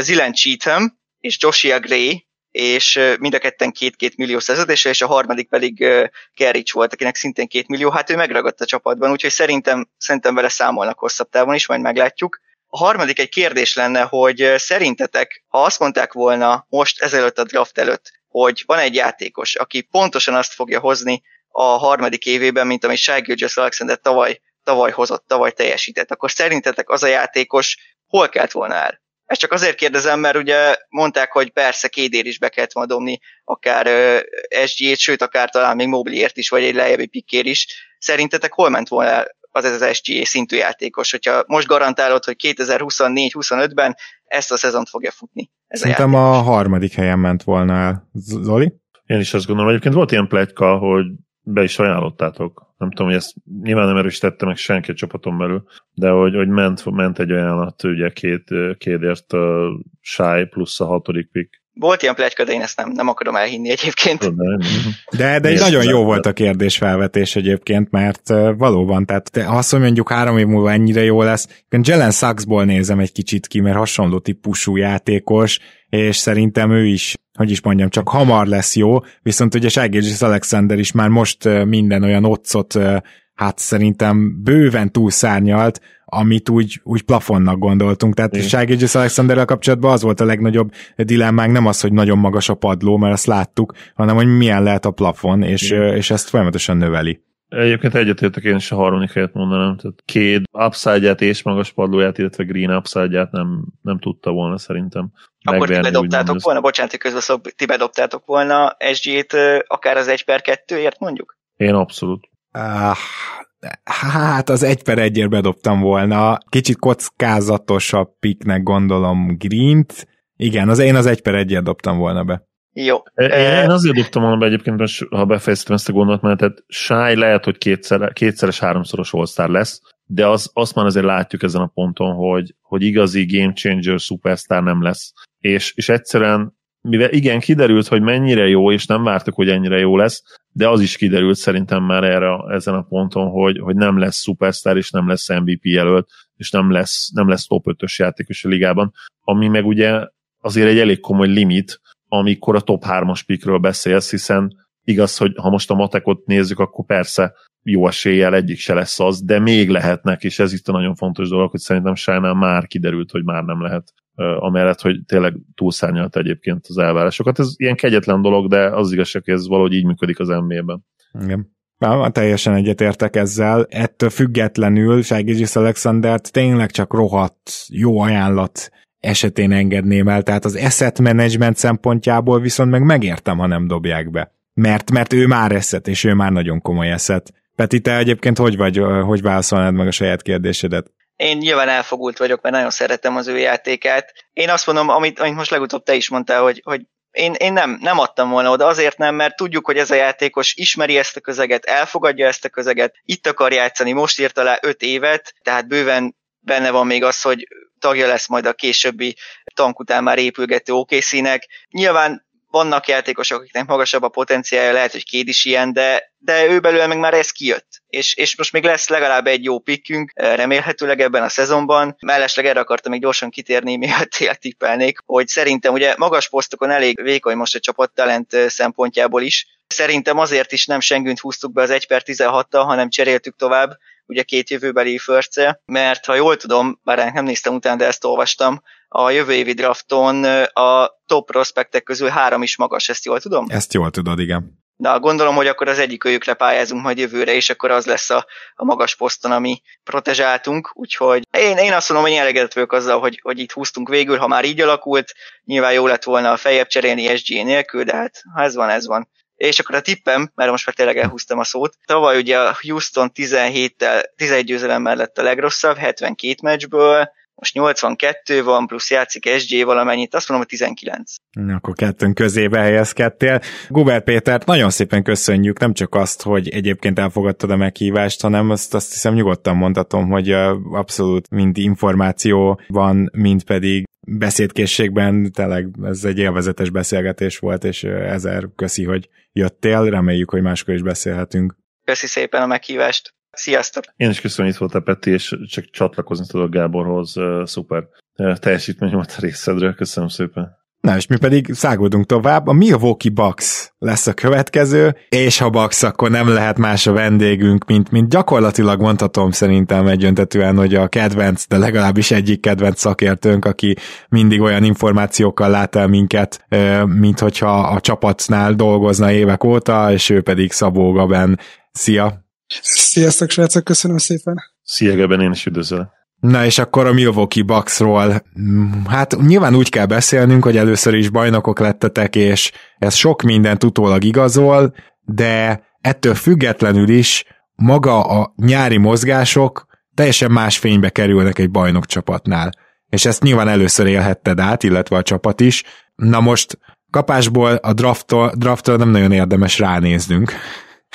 Zilen Cheatham és Joshua Gray, és mind a ketten két-két millió szerződése, és a harmadik pedig Kerrics volt, akinek szintén két millió, hát ő megragadt a csapatban, úgyhogy szerintem, szerintem vele számolnak hosszabb távon is, majd meglátjuk. A harmadik egy kérdés lenne, hogy szerintetek, ha azt mondták volna most ezelőtt a draft előtt, hogy van egy játékos, aki pontosan azt fogja hozni a harmadik évében, mint amit Shai Gilgis Alexander tavaly, tavaly hozott, tavaly teljesített, akkor szerintetek az a játékos hol kellett volna el? Ezt csak azért kérdezem, mert ugye mondták, hogy persze kédér is be kellett volna dobni, akár SG-t, sőt, akár talán még Mobliért is, vagy egy lejjebbi pikkér is. Szerintetek hol ment volna az ez az SGA szintű játékos, hogyha most garantálod, hogy 2024-25-ben ezt a szezont fogja futni. Ez Szerintem a, a harmadik helyen ment volna el. Zoli? Én is azt gondolom. Egyébként volt ilyen plegyka, hogy be is ajánlottátok. Nem tudom, hogy ezt nyilván nem erősítette meg senki a csapaton belül, de hogy, hogy ment, ment egy ajánlat ugye két, kétért a Shy plusz a hatodik pick. Volt ilyen plegyka, de én ezt nem, nem akarom elhinni egyébként. De, de egy nagyon jó volt a kérdésfelvetés egyébként, mert valóban, tehát ha azt mondjuk három év múlva ennyire jó lesz, Jelen Saxból nézem egy kicsit ki, mert hasonló típusú játékos, és szerintem ő is hogy is mondjam, csak hamar lesz jó, viszont ugye Ságézsis Alexander is már most minden olyan otcot hát szerintem bőven túlszárnyalt, amit úgy, úgy plafonnak gondoltunk. Tehát Ságézsis Alexanderrel kapcsolatban az volt a legnagyobb dilemmánk, nem az, hogy nagyon magas a padló, mert azt láttuk, hanem hogy milyen lehet a plafon, és, és ezt folyamatosan növeli. Egyébként egyetértek én is a harmadik helyet mondanám, tehát két upside és magas padlóját, illetve green upside nem, nem tudta volna szerintem. Akkor ti bedobtátok volna, bocsánat, közben ti bedobtátok volna SG-t akár az 1 per 2-ért mondjuk? Én abszolút. Uh, hát az 1 per 1 bedobtam volna. Kicsit kockázatosabb piknek gondolom Green-t. Igen, az én az 1 per 1 dobtam volna be. Jó. Én, én azért dobtam volna be egyébként, ha befejeztem ezt a gondolatmenetet, Shy lehet, hogy kétszer, kétszeres, háromszoros all lesz, de az, azt már azért látjuk ezen a ponton, hogy, hogy igazi game changer superstar nem lesz. És, és egyszerűen, mivel igen, kiderült, hogy mennyire jó, és nem vártuk, hogy ennyire jó lesz, de az is kiderült szerintem már erre, ezen a ponton, hogy, hogy nem lesz superstar, és nem lesz MVP jelölt, és nem lesz, nem lesz top 5-ös játékos a ligában, ami meg ugye azért egy elég komoly limit, amikor a top 3-as pikről beszélsz, hiszen igaz, hogy ha most a matekot nézzük, akkor persze jó eséllyel egyik se lesz az, de még lehetnek, és ez itt a nagyon fontos dolog, hogy szerintem Sájnál már kiderült, hogy már nem lehet amellett, hogy tényleg túlszárnyalt egyébként az elvárásokat. Ez ilyen kegyetlen dolog, de az igazság, hogy ez valahogy így működik az NBA-ben. Igen. Na, teljesen egyetértek ezzel. Ettől függetlenül Ságizis Alexandert tényleg csak rohadt jó ajánlat esetén engedném el, tehát az asset management szempontjából viszont meg megértem, ha nem dobják be. Mert, mert ő már eszet, és ő már nagyon komoly eszet. Peti, te egyébként hogy vagy, hogy válaszolnád meg a saját kérdésedet? Én nyilván elfogult vagyok, mert nagyon szeretem az ő játékát. Én azt mondom, amit, amit most legutóbb te is mondtál, hogy, hogy én, én nem, nem adtam volna oda, azért nem, mert tudjuk, hogy ez a játékos ismeri ezt a közeget, elfogadja ezt a közeget, itt akar játszani, most írta le öt évet, tehát bőven benne van még az, hogy tagja lesz majd a későbbi tank után már épülgető OKC-nek. Nyilván vannak játékosok, akiknek magasabb a potenciálja, lehet, hogy két is ilyen, de, de ő belőle meg már ez kijött. És, és most még lesz legalább egy jó pikkünk, eh, remélhetőleg ebben a szezonban. Mellesleg erre akartam még gyorsan kitérni, miatt tényleg tippelnék, hogy szerintem ugye magas posztokon elég vékony most a csapat talent eh, szempontjából is. Szerintem azért is nem Sengünt húztuk be az 1 per 16-tal, hanem cseréltük tovább, ugye két jövőbeli förce, mert ha jól tudom, bár nem néztem utána, de ezt olvastam, a jövő évi drafton a top prospektek közül három is magas, ezt jól tudom? Ezt jól tudod, igen. Na, gondolom, hogy akkor az egyik őjükre pályázunk majd jövőre, és akkor az lesz a, a magas poszton, ami protezsáltunk, úgyhogy én, én azt mondom, hogy elégedett vagyok azzal, hogy, hogy itt húztunk végül, ha már így alakult, nyilván jó lett volna a fejebb cserélni SG nélkül, de hát ha ez van, ez van. És akkor a tippem, mert most már tényleg elhúztam a szót, tavaly ugye a Houston 17-tel, 11 győzelemmel lett a legrosszabb, 72 meccsből, most 82 van, plusz játszik SG valamennyit, azt mondom, hogy 19. Akkor kettőn közébe helyezkedtél. Guber Pétert nagyon szépen köszönjük, nem csak azt, hogy egyébként elfogadtad a meghívást, hanem azt, azt hiszem nyugodtan mondhatom, hogy abszolút mind információ van, mind pedig beszédkészségben tényleg ez egy élvezetes beszélgetés volt, és ezer köszi, hogy jöttél, reméljük, hogy máskor is beszélhetünk. Köszi szépen a meghívást. Sziasztok! Én is köszönöm, hogy itt voltál, Peti, és csak csatlakozni tudok Gáborhoz. Szuper teljesítmény volt a részedről. Köszönöm szépen. Na, és mi pedig száguldunk tovább. A Milwaukee Bucks lesz a következő, és ha Bucks, akkor nem lehet más a vendégünk, mint, mint gyakorlatilag mondhatom szerintem egyöntetően, hogy a kedvenc, de legalábbis egyik kedvenc szakértőnk, aki mindig olyan információkkal lát el minket, mint hogyha a csapatnál dolgozna évek óta, és ő pedig Szabó Gaben. Szia! Sziasztok, srácok, köszönöm szépen. Szia, Geben, én is üdvözlök. Na és akkor a Milwaukee Bucksról, hát nyilván úgy kell beszélnünk, hogy először is bajnokok lettetek, és ez sok mindent utólag igazol, de ettől függetlenül is maga a nyári mozgások teljesen más fénybe kerülnek egy bajnok csapatnál. És ezt nyilván először élhetted át, illetve a csapat is. Na most kapásból a drafttól, drafttól nem nagyon érdemes ránéznünk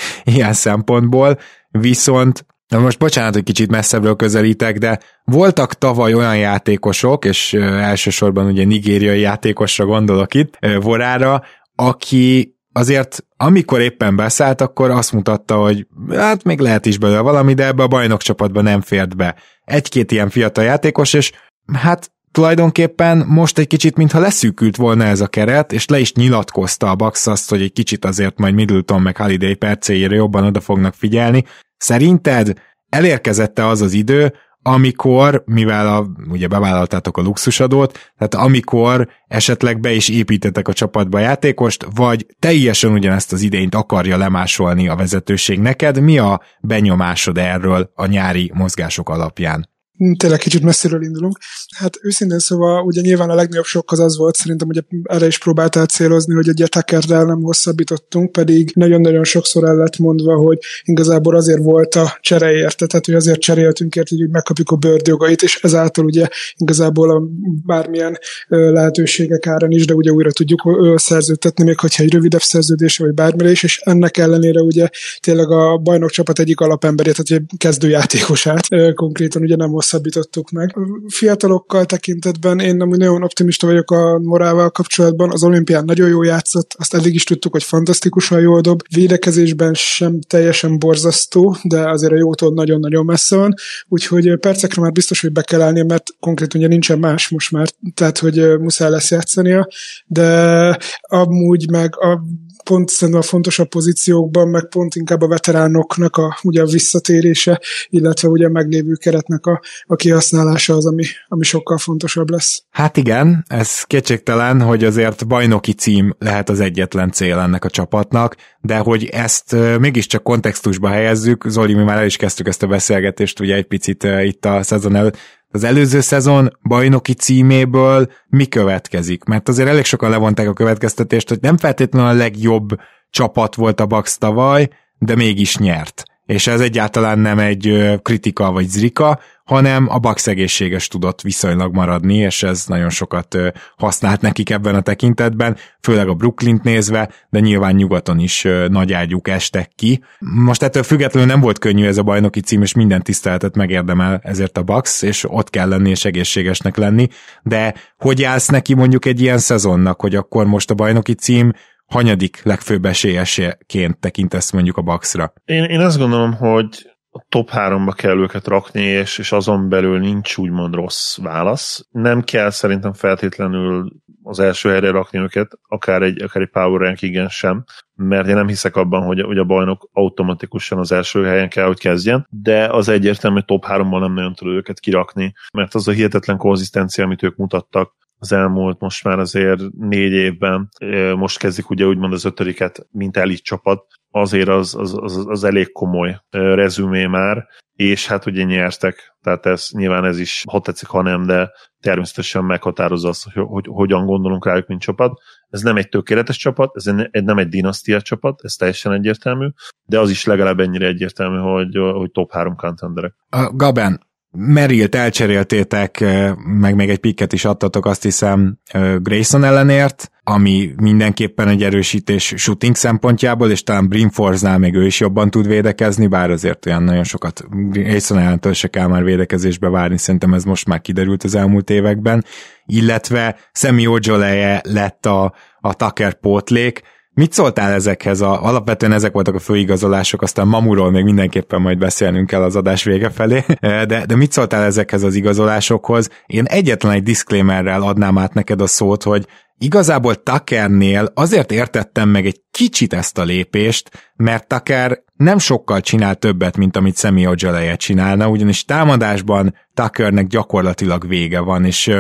ilyen szempontból, viszont Na most bocsánat, hogy kicsit messzebbről közelítek, de voltak tavaly olyan játékosok, és elsősorban ugye nigériai játékosra gondolok itt, Vorára, aki azért amikor éppen beszállt, akkor azt mutatta, hogy hát még lehet is belőle valami, de ebbe a bajnokcsapatba nem fért be. Egy-két ilyen fiatal játékos, és hát tulajdonképpen most egy kicsit, mintha leszűkült volna ez a keret, és le is nyilatkozta a Bax azt, hogy egy kicsit azért majd Middleton meg Holiday percéjére jobban oda fognak figyelni. Szerinted elérkezette az az idő, amikor, mivel a, ugye bevállaltátok a luxusadót, tehát amikor esetleg be is építetek a csapatba játékost, vagy teljesen ugyanezt az idényt akarja lemásolni a vezetőség neked, mi a benyomásod erről a nyári mozgások alapján? Tényleg kicsit messziről indulunk. Hát őszintén szóval ugye nyilván a legnagyobb sok az az volt, szerintem ugye erre is próbáltál célozni, hogy egy Tuckerrel nem hosszabbítottunk, pedig nagyon-nagyon sokszor el lett mondva, hogy igazából azért volt a csere érte, tehát hogy azért cseréltünk érte, hogy megkapjuk a bőrdjogait, és ezáltal ugye igazából a bármilyen lehetőségek árán is, de ugye újra tudjuk szerződtetni, még hogyha egy rövidebb szerződés vagy bármire is, és ennek ellenére ugye tényleg a bajnok csapat egyik alapemberét, tehát egy kezdőjátékosát konkrétan ugye nem hosszabbítottuk meg. Fiatalokkal tekintetben én nem nagyon optimista vagyok a morával kapcsolatban. Az olimpián nagyon jó játszott, azt eddig is tudtuk, hogy fantasztikusan jól dob. Védekezésben sem teljesen borzasztó, de azért a jótól nagyon-nagyon messze van. Úgyhogy percekre már biztos, hogy be kell állnia, mert konkrétan ugye nincsen más most már, tehát hogy muszáj lesz játszania, de amúgy meg a pont szerintem a fontosabb pozíciókban, meg pont inkább a veteránoknak a, ugye a visszatérése, illetve ugye a meglévő keretnek a, a kihasználása az, ami, ami sokkal fontosabb lesz. Hát igen, ez kétségtelen, hogy azért bajnoki cím lehet az egyetlen cél ennek a csapatnak, de hogy ezt mégiscsak kontextusba helyezzük, Zoli, mi már el is kezdtük ezt a beszélgetést ugye egy picit itt a szezon előtt, az előző szezon bajnoki címéből mi következik? Mert azért elég sokan levonták a következtetést, hogy nem feltétlenül a legjobb csapat volt a Bax tavaly, de mégis nyert és ez egyáltalán nem egy kritika vagy zrika, hanem a Bucks egészséges tudott viszonylag maradni, és ez nagyon sokat használt nekik ebben a tekintetben, főleg a Brooklyn-t nézve, de nyilván nyugaton is nagy ágyuk estek ki. Most ettől függetlenül nem volt könnyű ez a bajnoki cím, és minden tiszteletet megérdemel ezért a Bucks, és ott kell lenni és egészségesnek lenni, de hogy állsz neki mondjuk egy ilyen szezonnak, hogy akkor most a bajnoki cím hanyadik legfőbb esélyeseként tekintesz mondjuk a Bucksra? Én, én azt gondolom, hogy a top háromba kell őket rakni, és, és azon belül nincs úgymond rossz válasz. Nem kell szerintem feltétlenül az első helyre rakni őket, akár egy, akár egy power ranking sem, mert én nem hiszek abban, hogy, hogy a bajnok automatikusan az első helyen kell, hogy kezdjen, de az egyértelmű, hogy top háromban nem nagyon tud őket kirakni, mert az a hihetetlen konzisztencia, amit ők mutattak, az elmúlt most már azért négy évben, most kezdik ugye úgymond az ötödiket, mint elit csapat, azért az, az, az, az elég komoly rezümé már, és hát ugye nyertek, tehát ez nyilván ez is, ha tetszik, ha nem, de természetesen meghatározza azt, hogy, hogy hogyan gondolunk rájuk, mint csapat. Ez nem egy tökéletes csapat, ez nem egy dinasztia csapat, ez teljesen egyértelmű, de az is legalább ennyire egyértelmű, hogy, hogy top 3 contenderek. Gaben, Merilt elcseréltétek, meg még egy pikket is adtatok, azt hiszem Grayson ellenért, ami mindenképpen egy erősítés shooting szempontjából, és talán Brimforznál még ő is jobban tud védekezni, bár azért olyan nagyon sokat Grayson ellentől se kell már védekezésbe várni, szerintem ez most már kiderült az elmúlt években, illetve Semi Ojoleye lett a, a Tucker pótlék, Mit szóltál ezekhez? A, alapvetően ezek voltak a főigazolások, aztán Mamuról még mindenképpen majd beszélnünk kell az adás vége felé, de, de mit szóltál ezekhez az igazolásokhoz? Én egyetlen egy disclaimerrel adnám át neked a szót, hogy igazából Tuckernél azért értettem meg egy kicsit ezt a lépést, mert Tucker nem sokkal csinál többet, mint amit Semi Ojaleje csinálna, ugyanis támadásban Tuckernek gyakorlatilag vége van, és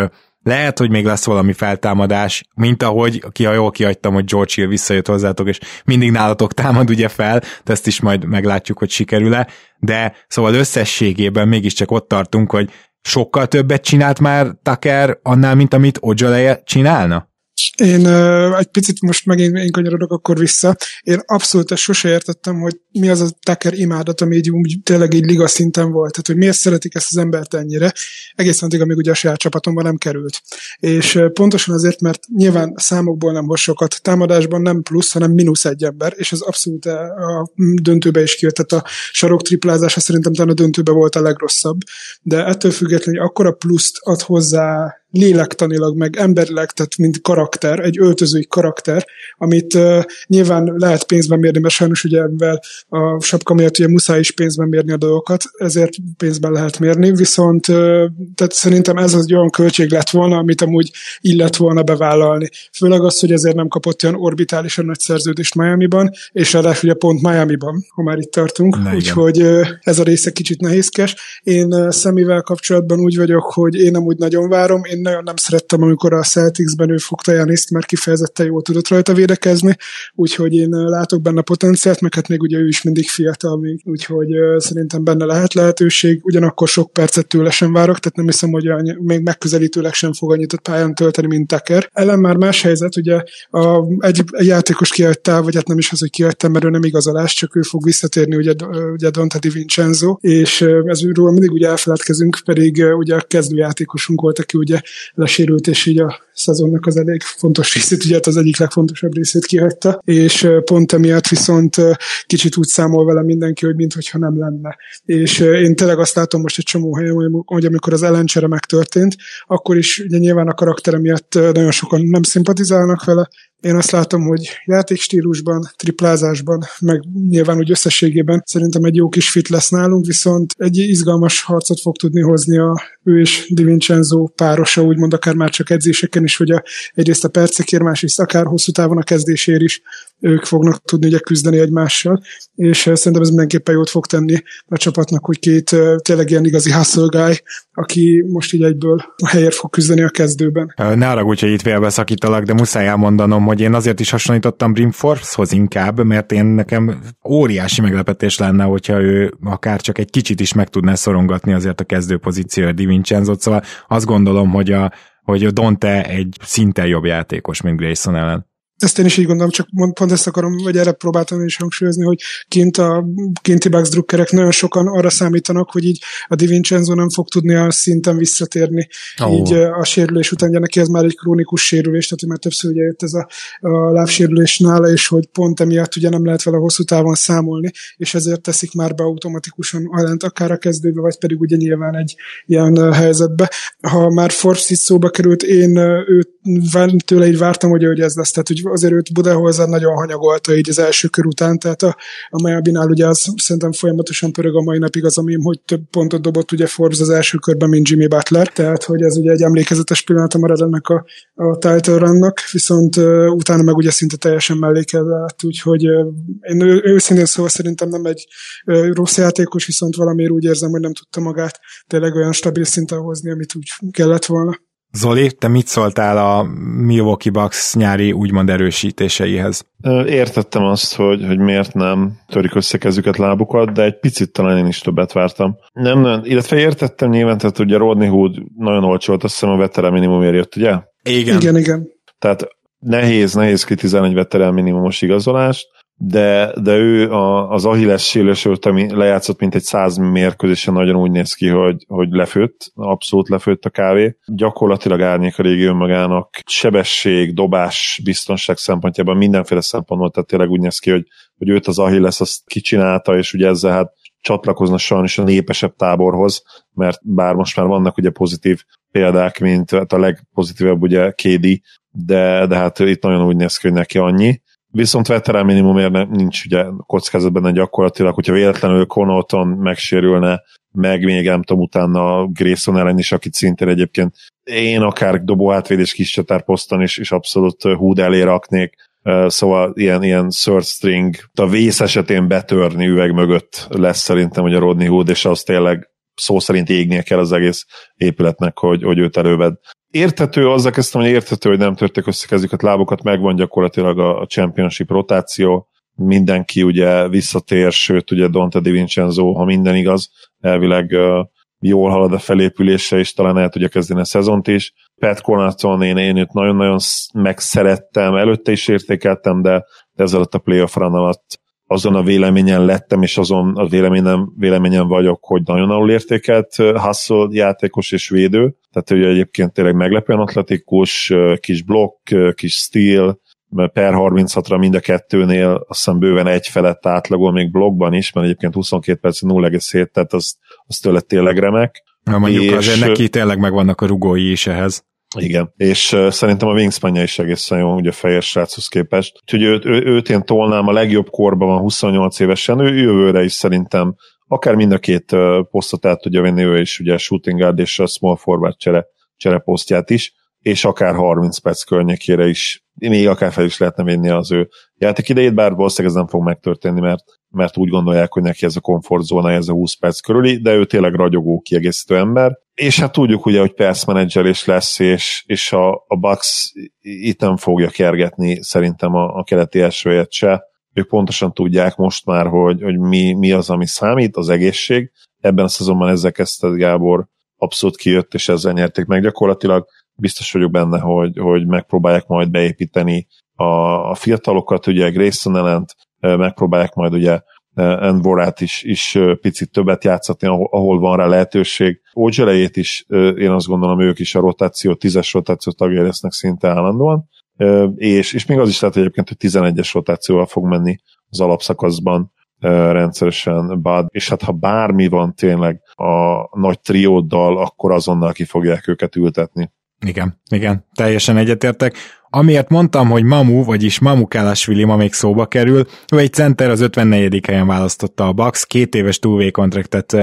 lehet, hogy még lesz valami feltámadás, mint ahogy, ki, ha jól kihagytam, hogy George Hill visszajött hozzátok, és mindig nálatok támad ugye fel, de ezt is majd meglátjuk, hogy sikerül-e, de szóval összességében mégiscsak ott tartunk, hogy sokkal többet csinált már Tucker annál, mint amit Ojaleje csinálna? Én uh, egy picit most megint én kanyarodok akkor vissza. Én abszolút sose értettem, hogy mi az a Tucker imádat, ami így, úgy, tényleg így liga szinten volt. Tehát, hogy miért szeretik ezt az embert ennyire, egészen addig, amíg ugye a saját csapatomban nem került. És uh, pontosan azért, mert nyilván számokból nem hoz sokat, támadásban nem plusz, hanem mínusz egy ember, és ez abszolút a döntőbe is kijött. Tehát a sarok triplázása szerintem talán a döntőbe volt a legrosszabb, de ettől függetlenül akkora pluszt ad hozzá lélektanilag, meg emberileg, tehát mint karakter, egy öltözői karakter, amit uh, nyilván lehet pénzben mérni, mert sajnos ugye ebben a sapka miatt ugye muszáj is pénzben mérni a dolgokat, ezért pénzben lehet mérni, viszont uh, tehát szerintem ez az olyan költség lett volna, amit amúgy illet volna bevállalni. Főleg az, hogy ezért nem kapott olyan orbitálisan nagy szerződést Miami-ban, és ráadásul ugye pont Miami-ban, ha már itt tartunk, úgyhogy uh, ez a része kicsit nehézkes. Én uh, Szemivel kapcsolatban úgy vagyok, hogy én amúgy nagyon várom, én én nagyon nem szerettem, amikor a Celticsben ő fogta Janiszt, mert kifejezetten jól tudott rajta védekezni, úgyhogy én látok benne potenciált, meg hát még ugye ő is mindig fiatal még, úgyhogy szerintem benne lehet lehetőség, ugyanakkor sok percet tőle sem várok, tehát nem hiszem, hogy még megközelítőleg sem fog annyit a pályán tölteni, mint Teker. Ellen már más helyzet, ugye a, egy, egy játékos kiadtál, vagy hát nem is az, hogy kiadtam, mert ő nem igazolás, csak ő fog visszatérni, ugye, ugye Dante Di Vincenzo, és ez őről mindig ugye elfeledkezünk, pedig ugye a kezdőjátékosunk volt, aki ugye lesérült, és így a szezonnak az elég fontos részét, ugye hát az egyik legfontosabb részét kihagyta, és pont emiatt viszont kicsit úgy számol vele mindenki, hogy mintha nem lenne. És én tényleg azt látom most egy csomó helyen, hogy amikor az ellencsere megtörtént, akkor is ugye nyilván a karaktere miatt nagyon sokan nem szimpatizálnak vele, én azt látom, hogy játékstílusban, triplázásban, meg nyilván úgy összességében szerintem egy jó kis fit lesz nálunk, viszont egy izgalmas harcot fog tudni hozni a ő és Di Vincenzo párosa, úgymond akár már csak edzéseken is, hogy a, egyrészt a percekért, másrészt akár hosszú távon a kezdésért is ők fognak tudni ugye küzdeni egymással, és szerintem ez mindenképpen jót fog tenni a csapatnak, hogy két tényleg ilyen igazi hustle aki most így egyből a helyért fog küzdeni a kezdőben. Ne arra hogy itt félbeszakítalak, de muszáj elmondanom, hogy én azért is hasonlítottam Brimforce-hoz inkább, mert én nekem óriási meglepetés lenne, hogyha ő akár csak egy kicsit is meg tudná szorongatni azért a kezdő pozícióra Di Vincenzo-t, szóval azt gondolom, hogy a, hogy Dante egy szinten jobb játékos, mint Grayson ellen. Ezt én is így gondolom, csak pont ezt akarom, vagy erre próbáltam is hangsúlyozni, hogy kint a kinti Bucks drukkerek nagyon sokan arra számítanak, hogy így a Di Vincenzo nem fog tudni a szinten visszatérni. Oh. Így a sérülés után, ugye neki ez már egy krónikus sérülés, tehát már többször ugye jött ez a, a lábsérülés nála, és hogy pont emiatt ugye nem lehet vele hosszú távon számolni, és ezért teszik már be automatikusan alent akár a kezdőbe, vagy pedig ugye nyilván egy ilyen helyzetbe. Ha már Forbes itt szóba került, én őt tőle így vártam, hogy, hogy ez lesz, tehát hogy azért őt Budenholzer nagyon hanyagolta így az első kör után, tehát a, a Miami-nál ugye az szerintem folyamatosan pörög a mai napig az, ami, hogy több pontot dobott ugye Forbes az első körben, mint Jimmy Butler, tehát hogy ez ugye egy emlékezetes pillanat marad ennek a, a title runnak, viszont uh, utána meg ugye szinte teljesen mellékezett, úgyhogy uh, én ő, őszintén szóval szerintem nem egy uh, rossz játékos, viszont valamiért úgy érzem, hogy nem tudta magát tényleg olyan stabil szinten hozni, amit úgy kellett volna. Zoli, te mit szóltál a Milwaukee Bucks nyári úgymond erősítéseihez? Értettem azt, hogy, hogy miért nem törik össze kezüket, lábukat, de egy picit talán én is többet vártam. Nem, nem, illetve értettem nyilván, tehát ugye Rodney Hood nagyon olcsó volt, azt hiszem a veterán minimumért jött, ugye? Igen. Igen, igen. Tehát nehéz, nehéz kritizálni egy veterán minimumos igazolást, de, de ő a, az Achilles sérülés ami lejátszott, mint egy száz mérkőzésen nagyon úgy néz ki, hogy, hogy lefőtt, abszolút lefőtt a kávé. Gyakorlatilag árnyék a régi önmagának sebesség, dobás, biztonság szempontjában mindenféle szempontból, tehát tényleg úgy néz ki, hogy, hogy őt az Achilles azt kicsinálta, és ugye ezzel hát csatlakozna sajnos a népesebb táborhoz, mert bár most már vannak ugye pozitív példák, mint hát a legpozitívebb ugye Kédi, de, de hát itt nagyon úgy néz ki, hogy neki annyi Viszont veterán minimumért nincs ugye kockázatban gyakorlatilag, hogyha véletlenül Connaughton megsérülne, meg még nem tudom, utána Grayson ellen is, akit szintén egyébként én akár dobó átvédés kis csatárposzton is, és abszolút húd elé raknék, szóval ilyen, ilyen third string, a vész esetén betörni üveg mögött lesz szerintem, hogy a Rodney Hood, és az tényleg szó szerint égnie kell az egész épületnek, hogy, hogy őt előved érthető, azzal kezdtem, hogy érthető, hogy nem törtek össze kezüket, lábokat, megvan gyakorlatilag a, championship rotáció, mindenki ugye visszatér, sőt ugye Dante Di Vincenzo, ha minden igaz, elvileg jól halad a felépülése, és talán el tudja kezdeni a szezont is. Pat Connaughton, én, én őt nagyon-nagyon megszerettem, előtte is értékeltem, de, de ezzel a playoff run alatt azon a véleményen lettem, és azon a véleményen, véleményen vagyok, hogy nagyon alul értékelt hustle játékos és védő, tehát ő egyébként tényleg meglepően atletikus, kis blokk, kis steel, per 36-ra mind a kettőnél azt hiszem bőven egy felett átlagol még blogban is, mert egyébként 22 perc 0,7, tehát az, az tőle tényleg remek. Na mondjuk és, azért neki tényleg megvannak a rugói is ehhez. Igen, és uh, szerintem a wingspanje is egészen jó, ugye a fejes sráchoz képest. Úgyhogy őt, ő, őt én tolnám, a legjobb korban van 28 évesen, ő jövőre is szerintem akár mind a két uh, posztot át tudja venni, ő is ugye a shooting guard és a small forward csere, csereposztját is, és akár 30 perc környékére is, még akár fel is lehetne vinni az ő játék idejét, bár valószínűleg ez nem fog megtörténni, mert, mert úgy gondolják, hogy neki ez a komfortzóna, ez a 20 perc körüli, de ő tényleg ragyogó, kiegészítő ember, és hát tudjuk ugye, hogy perc is lesz, és, és a, a Bucks itt nem fogja kergetni szerintem a, a keleti elsőjét se. Ők pontosan tudják most már, hogy, hogy mi, mi az, ami számít, az egészség. Ebben a szezonban ezzel kezdte Gábor abszolút kijött, és ezzel nyerték meg gyakorlatilag. Biztos vagyok benne, hogy, hogy megpróbálják majd beépíteni a, a fiatalokat, ugye Grayson ellent megpróbálják majd ugye Envorát is, is picit többet játszatni, ahol, ahol van rá lehetőség. Ógyelejét is, én azt gondolom, ők is a rotáció, tízes rotáció tagjai lesznek szinte állandóan, és, és még az is lehet egyébként, hogy 11-es rotációval fog menni az alapszakaszban rendszeresen Bud, és hát ha bármi van tényleg a nagy trióddal, akkor azonnal ki fogják őket ültetni. Igen, igen, teljesen egyetértek. Amiért mondtam, hogy Mamu, vagyis Mamu Kálásvili ma még szóba kerül, ő egy center az 54. helyen választotta a Bucks, két éves túvé kontraktet,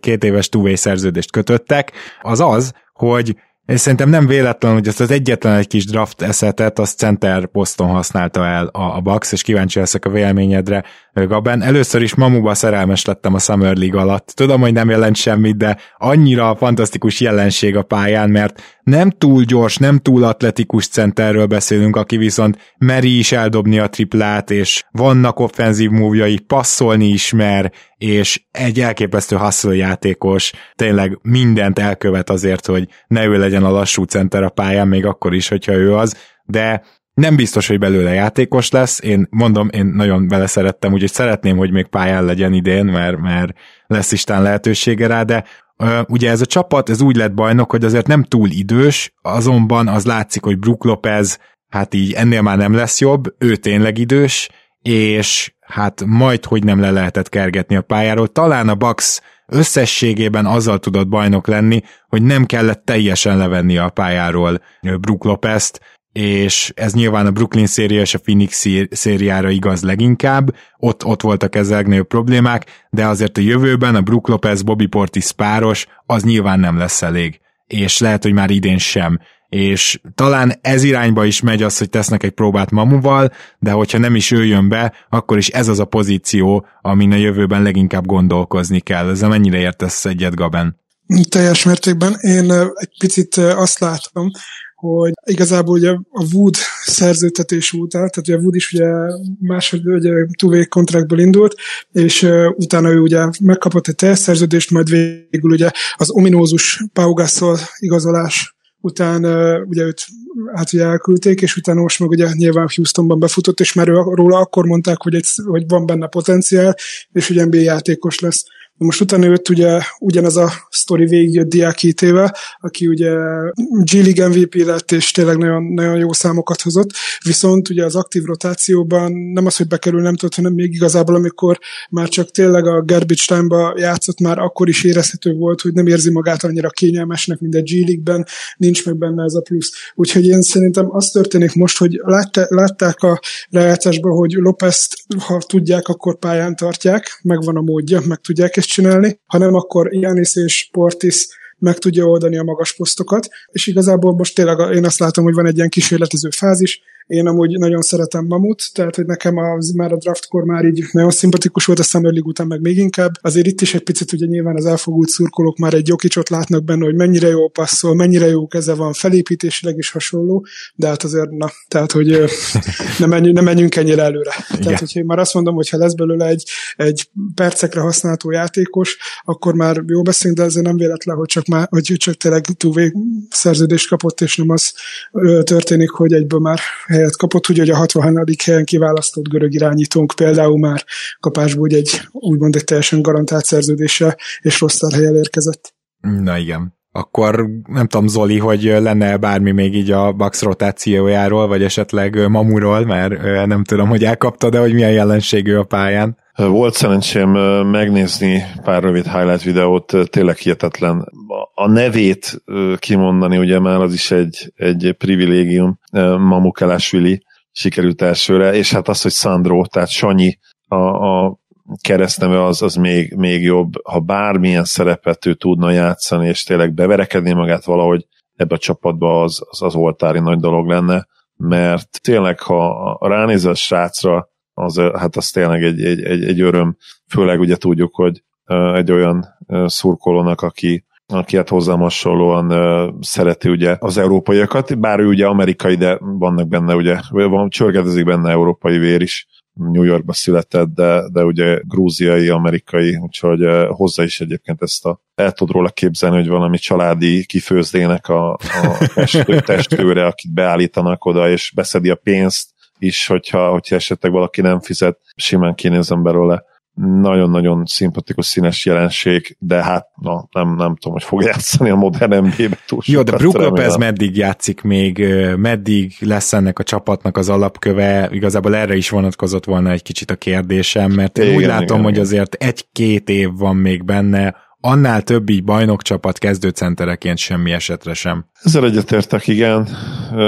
két éves túvé szerződést kötöttek, az az, hogy és szerintem nem véletlen, hogy ezt az egyetlen egy kis draft eszetet az center poszton használta el a, a Bucks, és kíváncsi leszek a véleményedre, Gaben. Először is Mamuba szerelmes lettem a Summer League alatt. Tudom, hogy nem jelent semmit, de annyira fantasztikus jelenség a pályán, mert nem túl gyors, nem túl atletikus centerről beszélünk, aki viszont meri is eldobni a triplát, és vannak offenzív múvjai, passzolni ismer, és egy elképesztő hustle játékos, tényleg mindent elkövet azért, hogy ne ő legyen a lassú center a pályán, még akkor is, hogyha ő az, de nem biztos, hogy belőle játékos lesz, én mondom, én nagyon vele szerettem, úgyhogy szeretném, hogy még pályán legyen idén, mert, mert lesz istán lehetősége rá, de ugye ez a csapat, ez úgy lett bajnok, hogy azért nem túl idős, azonban az látszik, hogy Brook Lopez, hát így ennél már nem lesz jobb, ő tényleg idős, és hát majd, hogy nem le lehetett kergetni a pályáról. Talán a Bucks összességében azzal tudott bajnok lenni, hogy nem kellett teljesen levenni a pályáról Brook Lopez-t, és ez nyilván a Brooklyn széria és a Phoenix szériára igaz leginkább, ott, ott voltak ezzel legnagyobb problémák, de azért a jövőben a Brook Lopez Bobby Portis páros az nyilván nem lesz elég, és lehet, hogy már idén sem, és talán ez irányba is megy az, hogy tesznek egy próbát Mamuval, de hogyha nem is ő jön be, akkor is ez az a pozíció, amin a jövőben leginkább gondolkozni kell. Ezzel mennyire értesz egyet, Gaben? Teljes mértékben. Én egy picit azt látom, hogy igazából ugye a Wood szerződtetés után, tehát ugye a Wood is ugye máshogy ugye two kontraktból indult, és uh, utána ő ugye megkapott egy teljes szerződést, majd végül ugye az ominózus Pau igazolás után ugye őt hát ugye elküldték, és utána most meg ugye nyilván Houstonban befutott, és már róla akkor mondták, hogy, egy, hogy van benne potenciál, és hogy NBA játékos lesz. Most utána jött ugye ugyanez a sztori végigjött Diákítével, aki ugye G League MVP lett, és tényleg nagyon, nagyon jó számokat hozott, viszont ugye az aktív rotációban nem az, hogy bekerül, nem tudott, hanem még igazából, amikor már csak tényleg a garbage time-ba játszott, már akkor is érezhető volt, hogy nem érzi magát annyira kényelmesnek, mint a G League-ben, nincs meg benne ez a plusz. Úgyhogy én szerintem az történik most, hogy látta, látták a lejátszásban, hogy lopez ha tudják, akkor pályán tartják, megvan a módja, meg tudják ezt csinálni, hanem akkor Janis és Portis meg tudja oldani a magas posztokat, és igazából most tényleg én azt látom, hogy van egy ilyen kísérletező fázis, Én amúgy nagyon szeretem Mamut, tehát hogy nekem az, már a draftkor már így nagyon szimpatikus volt, a Summer League után meg még inkább. Azért itt is egy picit ugye nyilván az elfogult szurkolók már egy Jokicsot látnak benne, hogy mennyire jó passzol, mennyire jó keze van, felépítésileg is hasonló, de hát azért na, tehát hogy ne, menjünk, ne menjünk ennyire előre. Igen. Tehát, hogyha én már azt mondom, hogy ha lesz belőle egy, egy percekre használható játékos, akkor már jó beszélünk, de ezért nem véletlen, hogy csak, már, hogy csak tényleg túvé szerződést kapott, és nem az történik, hogy egyből már helyet kapott, ugye, hogy a 60. helyen kiválasztott görög irányítónk például már kapásból egy úgymond egy teljesen garantált szerződése és rossz helyen érkezett. Na igen. Akkor nem tudom, Zoli, hogy lenne bármi még így a Bax rotációjáról, vagy esetleg Mamuról, mert nem tudom, hogy elkapta, de hogy milyen jelenségű a pályán. Volt szerencsém megnézni pár rövid highlight videót, tényleg hihetetlen. A nevét kimondani, ugye már az is egy, egy privilégium, Mamukelásvili sikerült elsőre, és hát az, hogy Sandro, tehát Sanyi, a, a keresztneve az, az még, még jobb, ha bármilyen szerepet ő tudna játszani, és tényleg beverekedni magát valahogy ebbe a csapatba, az, az, az oltári nagy dolog lenne, mert tényleg, ha ránéz a srácra, az, hát az tényleg egy, egy, egy, egy öröm, főleg ugye tudjuk, hogy egy olyan szurkolónak, aki, aki hát hozzám hasonlóan uh, szereti ugye az európaiakat, bár ő ugye amerikai, de vannak benne ugye, van, csörgedezik benne európai vér is, New Yorkba született, de, de ugye grúziai, amerikai, úgyhogy uh, hozzá is egyébként ezt a el tud róla képzelni, hogy valami családi kifőzdének a, a testő, testőre, akit beállítanak oda, és beszedi a pénzt is, hogyha, hogyha esetleg valaki nem fizet, simán kinézem belőle nagyon-nagyon szimpatikus színes jelenség, de hát na, nem, nem tudom, hogy fog játszani a modern NBA-be túl Jó, de Brook Lopez meddig játszik még, meddig lesz ennek a csapatnak az alapköve, igazából erre is vonatkozott volna egy kicsit a kérdésem, mert én igen, úgy látom, igen, hogy igen. azért egy-két év van még benne, annál több így bajnokcsapat kezdőcentereként semmi esetre sem. Ezzel egyetértek, igen.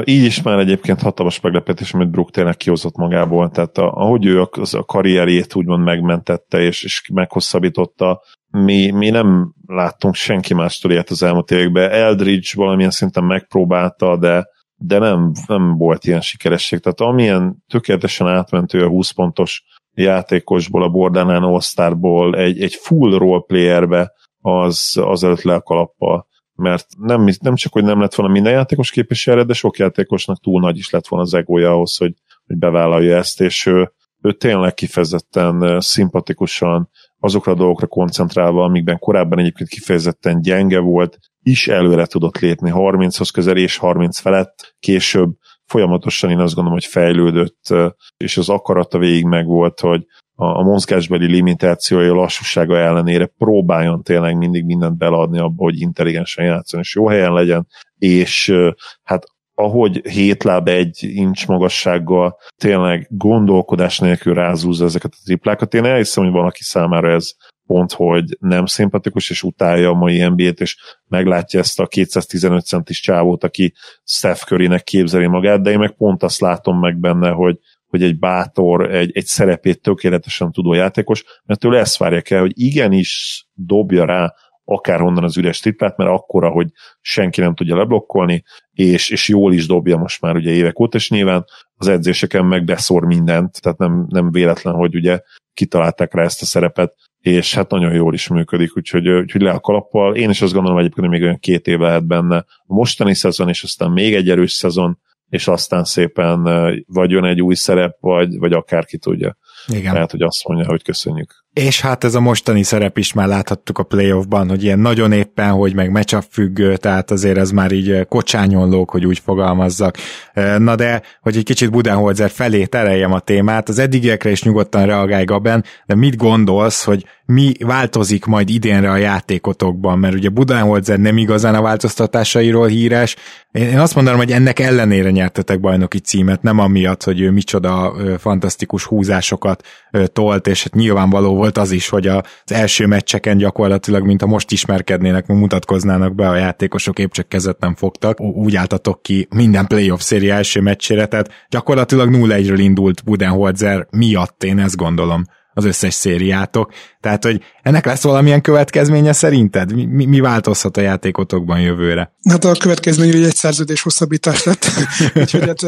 Így is már egyébként hatalmas meglepetés, amit Brook tényleg kihozott magából. Tehát ahogy ő az a karrierjét úgymond megmentette és, és meghosszabbította, mi, mi nem láttunk senki mástól ilyet az elmúlt években. Eldridge valamilyen szinten megpróbálta, de, de nem, nem volt ilyen sikeresség. Tehát amilyen tökéletesen átmentő a 20 pontos játékosból, a Bordanán All-Starból egy, egy full role playerbe, az, az előtt le a kalappal mert nem, nem csak, hogy nem lett volna minden játékos képes erre, de sok játékosnak túl nagy is lett volna az egója ahhoz, hogy, hogy bevállalja ezt, és ő, ő tényleg kifejezetten szimpatikusan azokra a dolgokra koncentrálva, amikben korábban egyébként kifejezetten gyenge volt, is előre tudott lépni 30-hoz közel és 30 felett, később folyamatosan én azt gondolom, hogy fejlődött, és az akarata végig megvolt, hogy a, a mozgásbeli limitációja, lassúsága ellenére próbáljon tényleg mindig mindent beladni abba, hogy intelligensen játszon, és jó helyen legyen, és hát ahogy hét láb egy incs magassággal tényleg gondolkodás nélkül rázúzza ezeket a triplákat. Én elhiszem, hogy valaki számára ez pont, hogy nem szimpatikus, és utálja a mai NBA-t, és meglátja ezt a 215 centis csávót, aki Steph Curry-nek képzeli magát, de én meg pont azt látom meg benne, hogy hogy egy bátor, egy, egy szerepét tökéletesen tudó játékos, mert tőle ezt várják el, hogy igenis dobja rá akárhonnan az üres triplát, mert akkora, hogy senki nem tudja leblokkolni, és, és jól is dobja most már ugye évek óta, és nyilván az edzéseken meg beszór mindent, tehát nem, nem véletlen, hogy ugye kitalálták rá ezt a szerepet, és hát nagyon jól is működik, úgyhogy, úgyhogy le a kalappal. Én is azt gondolom egyébként, még olyan két év lehet benne. A mostani szezon, és aztán még egy erős szezon, és aztán szépen vagy jön egy új szerep, vagy, vagy akárki tudja. Igen. Tehát, hogy azt mondja, hogy köszönjük. És hát ez a mostani szerep is már láthattuk a playoffban, hogy ilyen nagyon éppen, hogy meg meccsap függő, tehát azért ez már így kocsányon lóg, hogy úgy fogalmazzak. Na de, hogy egy kicsit Budenholzer felé tereljem a témát, az eddigiekre is nyugodtan reagálj Gaben, de mit gondolsz, hogy mi változik majd idénre a játékotokban, mert ugye Budenholzer nem igazán a változtatásairól híres. Én azt mondanám, hogy ennek ellenére nyertetek bajnoki címet, nem amiatt, hogy ő micsoda fantasztikus húzásokat tolt, és hát nyilvánvaló volt az is, hogy az első meccseken gyakorlatilag, mint a most ismerkednének, mutatkoznának be a játékosok, épp csak kezet nem fogtak. Úgy álltatok ki minden playoff széri első meccsére, tehát gyakorlatilag 0-1-ről indult Budenholzer miatt, én ezt gondolom az összes szériátok. Tehát, hogy ennek lesz valamilyen következménye szerinted? Mi, mi, mi változhat a játékotokban jövőre? Hát a következmény, hogy egy szerződés hosszabbítás lett, úgyhogy hát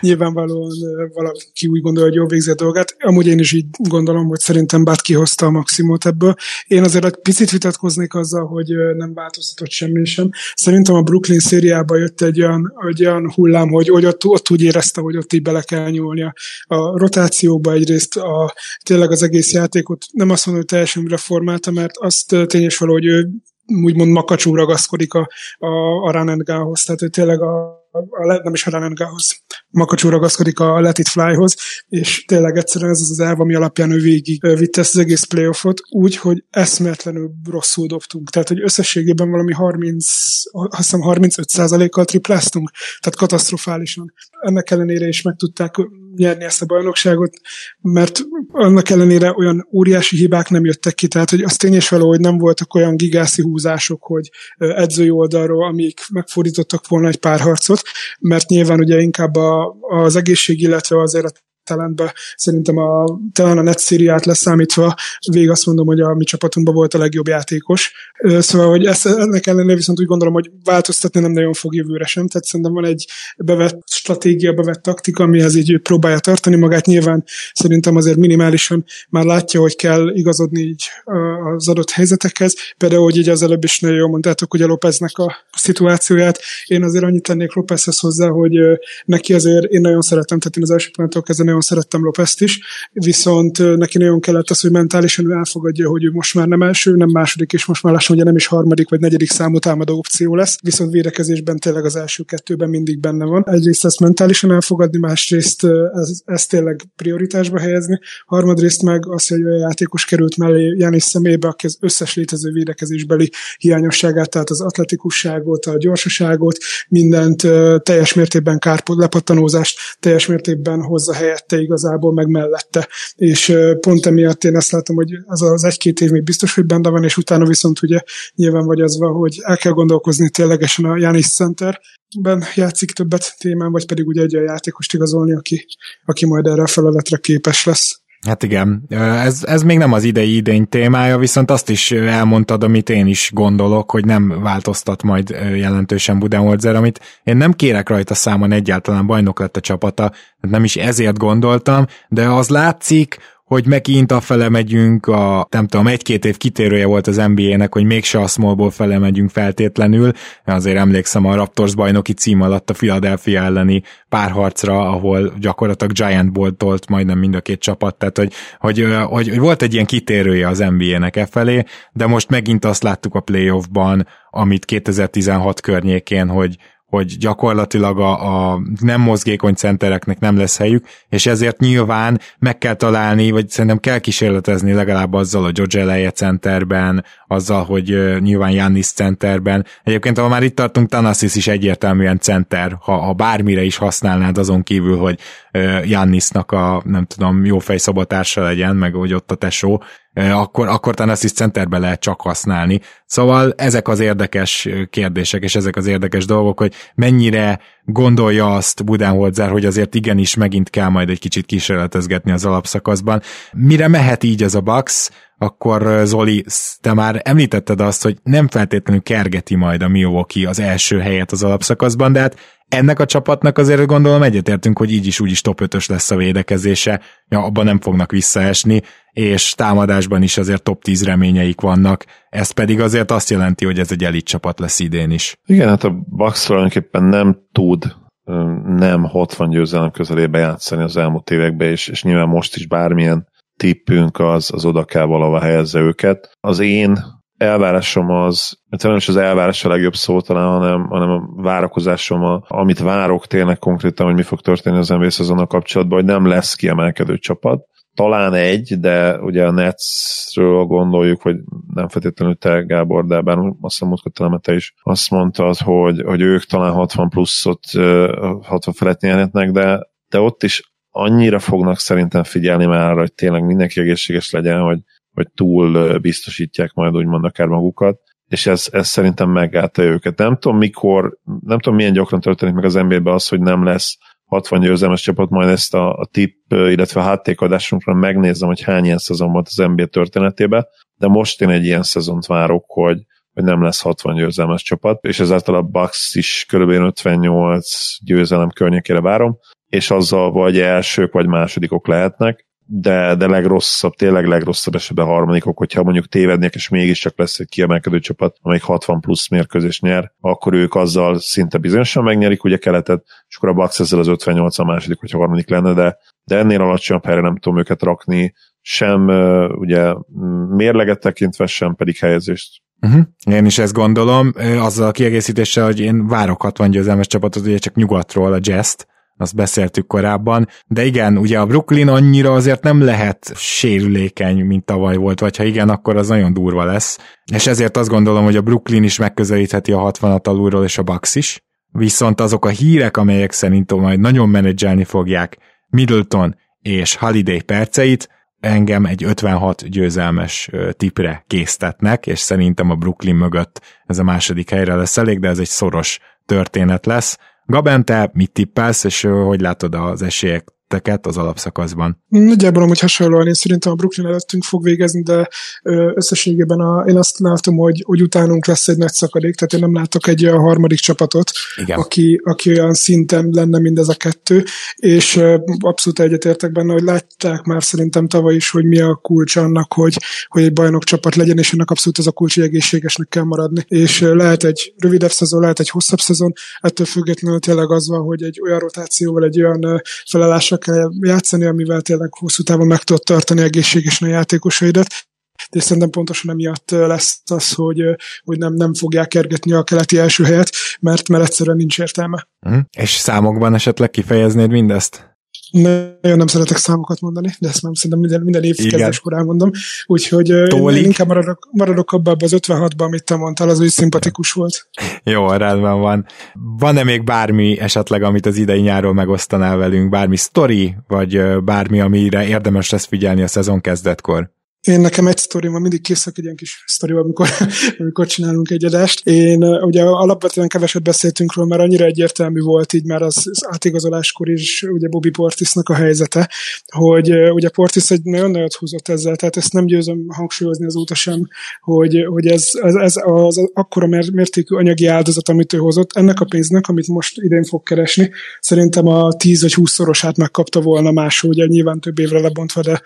nyilvánvalóan valaki úgy gondolja, hogy jó végzi a dolgát. Amúgy én is így gondolom, hogy szerintem Bát kihozta a maximumot ebből. Én azért egy picit vitatkoznék azzal, hogy nem változtatott semmi sem. Szerintem a Brooklyn szériában jött egy olyan, egy olyan hullám, hogy, hogy ott, ott úgy érezte, hogy ott így bele kell nyúlnia. A rotációba egyrészt a, tényleg az egész játékot nem azt mondom, hogy teljesen reformálta, mert azt tényes valahogy ő úgymond makacsú ragaszkodik a, a, a and tehát ő tényleg a, a, nem is a Renengához, Makacsú ragaszkodik a Let It Fly-hoz, és tényleg egyszerűen ez az az elv, ami alapján ő végig vitte ezt az egész playoffot, úgy, hogy eszméletlenül rosszul dobtunk. Tehát, hogy összességében valami 30, azt hiszem 35%-kal tripláztunk, tehát katasztrofálisan. Ennek ellenére is meg tudták nyerni ezt a bajnokságot, mert annak ellenére olyan óriási hibák nem jöttek ki, tehát hogy az tényes való, hogy nem voltak olyan gigászi húzások, hogy edzői oldalról, amik megfordítottak volna egy pár harcot, mert nyilván ugye inkább a, az egészség, illetve azért a talentbe. Szerintem a, talán a net szériát leszámítva végig azt mondom, hogy a mi csapatunkban volt a legjobb játékos. Szóval, hogy ezt, ennek ellenére viszont úgy gondolom, hogy változtatni nem nagyon fog jövőre sem. Tehát szerintem van egy bevett stratégia, bevett taktika, amihez így próbálja tartani magát. Nyilván szerintem azért minimálisan már látja, hogy kell igazodni így az adott helyzetekhez. Például, hogy így az előbb is nagyon jól mondtátok, a Lópeznek a szituációját. Én azért annyit tennék Lópezhez hozzá, hogy neki azért én nagyon szeretem, tehát én az első pillanattól kezdve nagyon szerettem Lopezt is, viszont neki nagyon kellett az, hogy mentálisan ő elfogadja, hogy ő most már nem első, nem második, és most már lassan ugye nem is harmadik vagy negyedik számú támadó opció lesz, viszont védekezésben tényleg az első kettőben mindig benne van. Egyrészt ezt mentálisan elfogadni, másrészt ezt, tényleg prioritásba helyezni, harmadrészt meg az, hogy a játékos került mellé János szemébe, aki az összes létező védekezésbeli hiányosságát, tehát az atletikusságot, a gyorsaságot, mindent teljes mértékben kárpot, lepattanózást teljes mértékben hozza helyet helyette igazából, meg mellette. És pont emiatt én azt látom, hogy az az egy-két év még biztos, hogy benne van, és utána viszont ugye nyilván vagy az van, hogy el kell gondolkozni ténylegesen a Janis Center, ben játszik többet témán, vagy pedig ugye egy olyan játékost igazolni, aki, aki majd erre a feleletre képes lesz. Hát igen, ez, ez még nem az idei idény témája, viszont azt is elmondtad, amit én is gondolok, hogy nem változtat majd jelentősen Budenholzer, amit én nem kérek rajta számon egyáltalán bajnok lett a csapata, nem is ezért gondoltam, de az látszik, hogy megint fele megyünk, a, nem tudom, egy-két év kitérője volt az NBA-nek, hogy mégse a smallból fele megyünk feltétlenül, azért emlékszem a Raptors bajnoki cím alatt a Philadelphia elleni párharcra, ahol gyakorlatilag Giant Ball tolt majdnem mind a két csapat, tehát hogy, hogy, hogy, hogy volt egy ilyen kitérője az NBA-nek e felé, de most megint azt láttuk a playoffban, amit 2016 környékén, hogy, hogy gyakorlatilag a, a nem mozgékony centereknek nem lesz helyük, és ezért nyilván meg kell találni, vagy szerintem kell kísérletezni legalább azzal a George Eleje centerben, azzal, hogy nyilván Jannis centerben. Egyébként, ha már itt tartunk, Tanasis is egyértelműen center, ha, ha bármire is használnád azon kívül, hogy Jannisnak a, nem tudom, jó fejszobatársa legyen, meg hogy ott a tesó, akkor, akkor talán ezt is centerbe lehet csak használni. Szóval ezek az érdekes kérdések, és ezek az érdekes dolgok, hogy mennyire gondolja azt Budenholzer, hogy azért igenis megint kell majd egy kicsit kísérletezgetni az alapszakaszban. Mire mehet így ez a Bucks, akkor Zoli, te már említetted azt, hogy nem feltétlenül kergeti majd a Milwaukee az első helyet az alapszakaszban, de hát ennek a csapatnak azért gondolom egyetértünk, hogy így is úgy is top 5 lesz a védekezése, ja, abban nem fognak visszaesni, és támadásban is azért top 10 reményeik vannak, ez pedig azért azt jelenti, hogy ez egy elit csapat lesz idén is. Igen, hát a Bucks tulajdonképpen nem tud nem 60 győzelem közelébe játszani az elmúlt években, és, és nyilván most is bármilyen tippünk az, az oda kell valahova helyezze őket. Az én elvárásom az, hát nem is az elvárás a legjobb szó talán, hanem, hanem a várakozásom, a, amit várok tényleg konkrétan, hogy mi fog történni az NBA szezonnal kapcsolatban, hogy nem lesz kiemelkedő csapat. Talán egy, de ugye a Netsről gondoljuk, hogy nem feltétlenül te, Gábor, de bár azt hiszem, múltkor te is azt mondtad, hogy, hogy ők talán 60 pluszot, 60 felett nyerhetnek, de, de ott is annyira fognak szerintem figyelni már, hogy tényleg mindenki egészséges legyen, hogy, hogy túl biztosítják majd úgymond akár magukat, és ez, ez szerintem megállta őket. Nem tudom mikor, nem tudom milyen gyakran történik meg az NBA-ben az, hogy nem lesz 60 győzelmes csapat, majd ezt a, a tip, illetve a háttékadásunkra megnézem, hogy hány ilyen szezon volt az NBA történetében, de most én egy ilyen szezont várok, hogy, hogy nem lesz 60 győzelmes csapat, és ezáltal a Bucks is kb. 58 győzelem környékére várom, és azzal vagy elsők, vagy másodikok lehetnek, de, de legrosszabb, tényleg legrosszabb esetben harmadikok, hogyha mondjuk tévednék, és mégiscsak lesz egy kiemelkedő csapat, amelyik 60 plusz mérkőzés nyer, akkor ők azzal szinte bizonyosan megnyerik ugye keletet, és akkor a Bucks ezzel az 58 a második, hogyha harmadik lenne, de, de ennél alacsonyabb helyre nem tudom őket rakni, sem ugye mérleget tekintve, sem pedig helyezést. Uh-huh. Én is ezt gondolom, azzal a kiegészítéssel, hogy én várok 60 győzelmes csapatot, ugye csak nyugatról a jazz azt beszéltük korábban, de igen, ugye a Brooklyn annyira azért nem lehet sérülékeny, mint tavaly volt, vagy ha igen, akkor az nagyon durva lesz, és ezért azt gondolom, hogy a Brooklyn is megközelítheti a 60-at alulról, és a Bucks is, viszont azok a hírek, amelyek szerint majd nagyon menedzselni fogják Middleton és Holiday perceit, engem egy 56 győzelmes tipre késztetnek, és szerintem a Brooklyn mögött ez a második helyre lesz elég, de ez egy szoros történet lesz. Gaben, te mit tippelsz, és hogy látod az esélyek teket az alapszakaszban. Nagyjából amúgy hasonlóan én szerintem a Brooklyn előttünk fog végezni, de összességében a, én azt látom, hogy, hogy utánunk lesz egy nagy szakadék, tehát én nem látok egy olyan harmadik csapatot, Igen. Aki, aki olyan szinten lenne mindez a kettő, és abszolút egyetértek benne, hogy látták már szerintem tavaly is, hogy mi a kulcs annak, hogy, hogy egy bajnok csapat legyen, és ennek abszolút ez a kulcs, hogy egészségesnek kell maradni. És lehet egy rövidebb szezon, lehet egy hosszabb szezon, ettől függetlenül tényleg az van, hogy egy olyan rotációval, egy olyan felelásra kell játszani, amivel tényleg hosszú távon meg tudod tartani egészségesen a játékosaidat, de szerintem pontosan emiatt lesz az, hogy, hogy nem, nem fogják kergetni a keleti első helyet, mert, mert egyszerűen nincs értelme. Mm. És számokban esetleg kifejeznéd mindezt? Nagyon nem szeretek számokat mondani, de ezt már szerintem minden, minden év kezdéskor elmondom. Úgyhogy Tólik. inkább maradok, maradok abba az 56-ban, amit te mondtál, az úgy szimpatikus volt. Jó, rendben van. Van-e még bármi esetleg, amit az idei nyáról megosztanál velünk? Bármi sztori, vagy bármi, amire érdemes lesz figyelni a szezon kezdetkor? Én nekem egy sztori van, mindig készülök egy ilyen kis sztori, amikor, amikor csinálunk egy adást. Én ugye alapvetően keveset beszéltünk róla, mert annyira egyértelmű volt így már az, az átigazoláskor is ugye Bobby Portisnak a helyzete, hogy ugye Portis egy nagyon nagyot húzott ezzel, tehát ezt nem győzöm hangsúlyozni azóta sem, hogy, hogy ez, ez, ez az, akkora mértékű anyagi áldozat, amit ő hozott, ennek a pénznek, amit most idén fog keresni, szerintem a 10 vagy 20 szorosát megkapta volna máshol, ugye nyilván több évre lebontva, de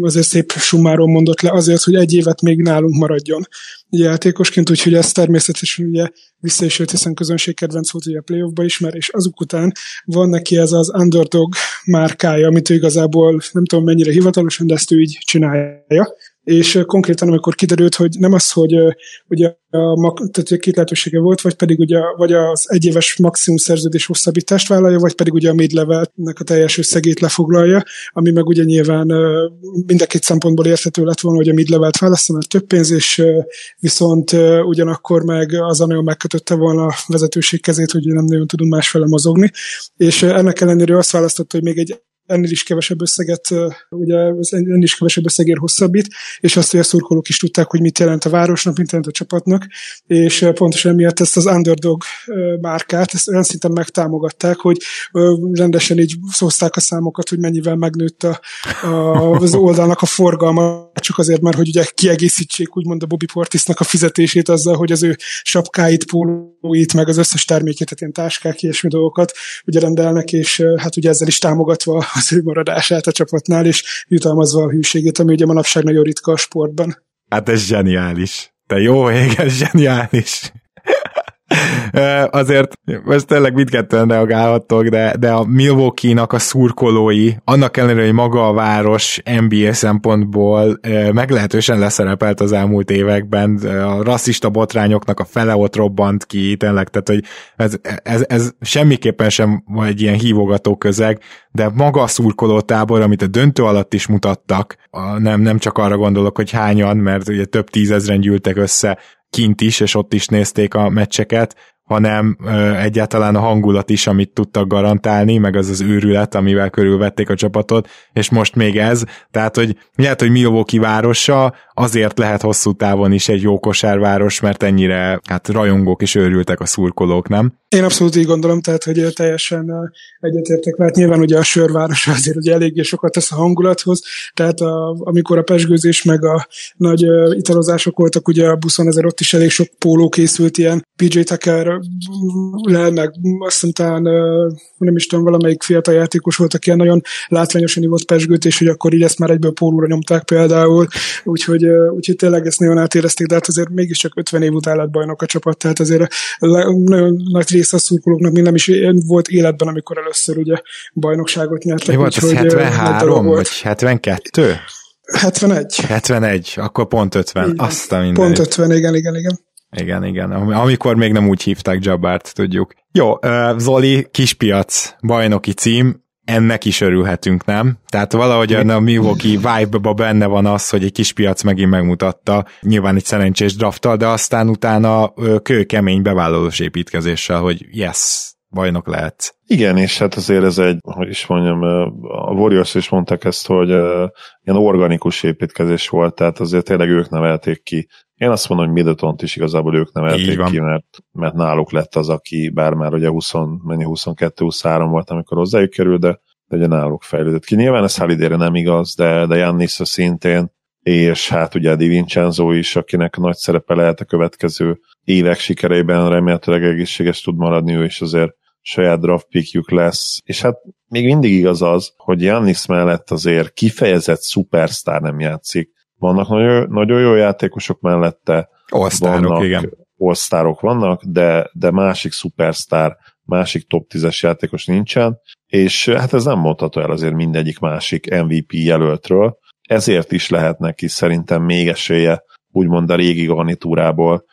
azért szép summáról Arról mondott le azért, hogy egy évet még nálunk maradjon játékosként, úgyhogy ez természetesen ugye vissza is jött, hiszen közönségkedvenc volt ugye a playoffba is, mert és azok után van neki ez az underdog márkája, amit ő igazából nem tudom mennyire hivatalosan, de ezt ő így csinálja és konkrétan amikor kiderült, hogy nem az, hogy ugye a, tehát két lehetősége volt, vagy pedig ugye, vagy az egyéves maximum szerződés hosszabbítást vállalja, vagy pedig ugye a mid-levelnek a teljes összegét lefoglalja, ami meg ugye nyilván mind a két szempontból érthető lett volna, hogy a mid-levelt válaszol, mert több pénz, és viszont ugyanakkor meg az nagyon megkötötte volna a vezetőség kezét, hogy nem nagyon tudunk másfele mozogni, és ennek ellenére azt választotta, hogy még egy ennél is kevesebb összeget, ugye ennél is kevesebb összegért hosszabbít, és azt, hogy a szurkolók is tudták, hogy mit jelent a városnak, mit jelent a csapatnak, és pontosan miatt ezt az underdog márkát, ezt olyan szinten megtámogatták, hogy rendesen így szózták a számokat, hogy mennyivel megnőtt a, a, az oldalnak a forgalma, csak azért, mert hogy ugye kiegészítsék úgymond a Bobby Portisnak a fizetését azzal, hogy az ő sapkáit, pólóit, meg az összes termékét, tehát ilyen táskák, ilyesmi dolgokat ugye rendelnek, és hát ugye ezzel is támogatva az ő maradását a csapatnál, és jutalmazva a hűségét, ami ugye manapság nagyon ritka a sportban. Hát ez zseniális. Te jó ég, ez zseniális. Azért most tényleg mindkettően reagálhattok, de, de a Milwaukee-nak a szurkolói, annak ellenére, hogy maga a város NBA szempontból meglehetősen leszerepelt az elmúlt években, a rasszista botrányoknak a fele ott robbant ki, tényleg, tehát hogy ez, ez, ez semmiképpen sem egy ilyen hívogató közeg, de maga a szurkoló tábor, amit a döntő alatt is mutattak, nem, nem csak arra gondolok, hogy hányan, mert ugye több tízezren gyűltek össze kint is, és ott is nézték a meccseket, hanem egyáltalán a hangulat is, amit tudtak garantálni, meg az az őrület, amivel körülvették a csapatot, és most még ez, tehát, hogy lehet, hogy Milwaukee városa azért lehet hosszú távon is egy jó kosárváros, mert ennyire hát rajongók és őrültek a szurkolók, nem? Én abszolút így gondolom, tehát hogy teljesen egyetértek, mert nyilván ugye a sörváros azért ugye eléggé sokat tesz a hangulathoz, tehát a, amikor a pesgőzés meg a nagy italozások voltak, ugye a buszon azért ott is elég sok póló készült ilyen PJ Tucker le, meg azt hiszem nem is tudom, valamelyik fiatal játékos volt, ilyen nagyon látványosan ivott pesgőt, és hogy akkor így ezt már egyből pólóra nyomták például, úgyhogy, uh, úgyhogy tényleg ezt nagyon átérezték, de hát azért mégiscsak 50 év után lett bajnok a csapat, tehát azért nagyon nagy része a szurkolóknak még nem is volt életben, amikor először ugye bajnokságot nyertek. Mi volt az 73 vagy 72? 71. 71, akkor pont 50. Igen. Azt a minden. Pont 50, igen, igen, igen. Igen, igen. Amikor még nem úgy hívták Jabárt, tudjuk. Jó, Zoli, kispiac, bajnoki cím, ennek is örülhetünk, nem? Tehát valahogy a Milwaukee vibe-ba benne van az, hogy egy kis piac megint megmutatta, nyilván egy szerencsés drafttal, de aztán utána kőkemény bevállalós építkezéssel, hogy yes, bajnok lehet. Igen, és hát azért ez egy, hogy is mondjam, a Warriors is mondták ezt, hogy ilyen organikus építkezés volt, tehát azért tényleg ők nevelték ki. Én azt mondom, hogy Middletont is igazából ők nevelték ki, mert, mert náluk lett az, aki bár már ugye 20, mennyi 22-23 volt, amikor hozzájuk kerül, de, de ugye náluk fejlődött ki. Nyilván ez Halidére nem igaz, de, de Jannis szintén, és hát ugye Di Vincenzo is, akinek nagy szerepe lehet a következő évek sikereiben, remélhetőleg egészséges tud maradni, ő is azért saját draft pickjük lesz, és hát még mindig igaz az, hogy Jannis mellett azért kifejezett szupersztár nem játszik. Vannak nagyon, nagyon jó játékosok mellette, All-sztárok, igen. All-sztárok vannak, de, de másik szupersztár, másik top 10-es játékos nincsen, és hát ez nem mondható el azért mindegyik másik MVP jelöltről, ezért is lehet neki szerintem még esélye, úgymond a régi garnitúrából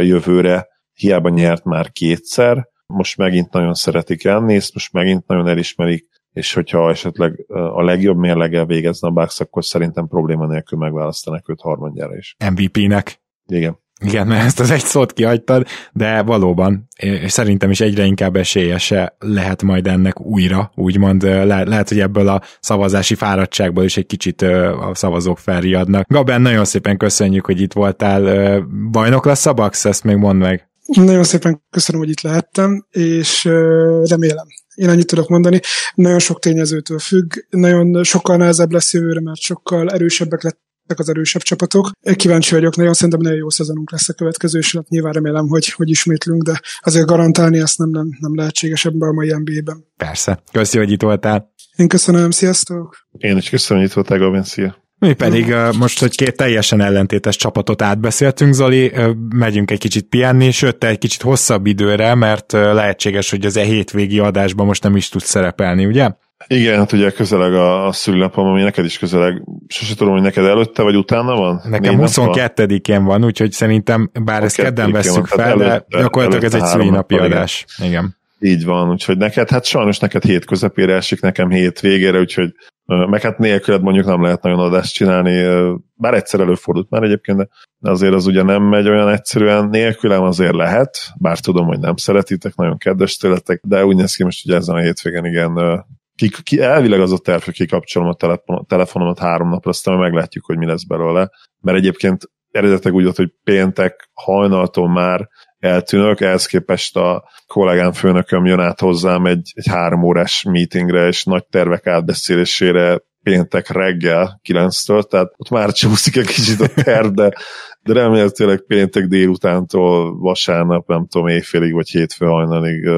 jövőre, hiába nyert már kétszer, most megint nagyon szeretik Jannis, most megint nagyon elismerik, és hogyha esetleg a legjobb mérleggel végezne a Bucks, akkor szerintem probléma nélkül megválasztanak őt harmadjára is. MVP-nek. Igen. Igen, mert ezt az egy szót kihagytad, de valóban, és szerintem is egyre inkább esélyese lehet majd ennek újra, úgymond le- lehet, hogy ebből a szavazási fáradtságból is egy kicsit a szavazók felriadnak. Gaben, nagyon szépen köszönjük, hogy itt voltál. Bajnok lesz a Bax, ezt még mondd meg. Nagyon szépen köszönöm, hogy itt lehettem, és remélem, én annyit tudok mondani, nagyon sok tényezőtől függ, nagyon sokkal nehezebb lesz jövőre, mert sokkal erősebbek lett az erősebb csapatok. Kíváncsi vagyok, nagyon szerintem nagyon jó szezonunk lesz a következő, és hát nyilván remélem, hogy, hogy ismétlünk, de azért garantálni ezt nem, nem, nem lehetséges ebben a mai NBA-ben. Persze. Köszi, hogy itt voltál. Én köszönöm, sziasztok! Én is köszönöm, hogy itt voltál, Gavin, szia! Mi pedig most, hogy két teljesen ellentétes csapatot átbeszéltünk, Zoli, megyünk egy kicsit pihenni, sőt, egy kicsit hosszabb időre, mert lehetséges, hogy az e hétvégi adásban most nem is tudsz szerepelni, ugye? Igen, hát ugye közeleg a, a szülinapom, ami neked is közeleg. Sose tudom, hogy neked előtte vagy utána van? Nekem 22-én van, úgyhogy szerintem, bár ezt kedden veszük fel, de gyakorlatilag ez egy szülinapi adás. Igen. Így van, úgyhogy neked, hát sajnos neked hét közepére esik, nekem hét végére, úgyhogy meg hát nélküled mondjuk nem lehet nagyon adást csinálni, bár egyszer előfordult már egyébként, de azért az ugye nem megy olyan egyszerűen, nélkülem azért lehet, bár tudom, hogy nem szeretitek, nagyon kedves tőletek, de úgy néz ki most, hogy ezen a hétvégen igen, ki, ki, elvileg az a terv, hogy kikapcsolom a telefon, telefonomat három napra, aztán meglátjuk, hogy mi lesz belőle, mert egyébként eredetileg úgy volt, hogy péntek hajnaltól már eltűnök, ehhez képest a kollégám főnököm jön át hozzám egy, egy három órás meetingre és nagy tervek átbeszélésére péntek reggel 9-től, tehát ott már csúszik egy kicsit a terv, de, de remélhetőleg péntek délutántól vasárnap, nem tudom, éjfélig vagy hétfő hajnalig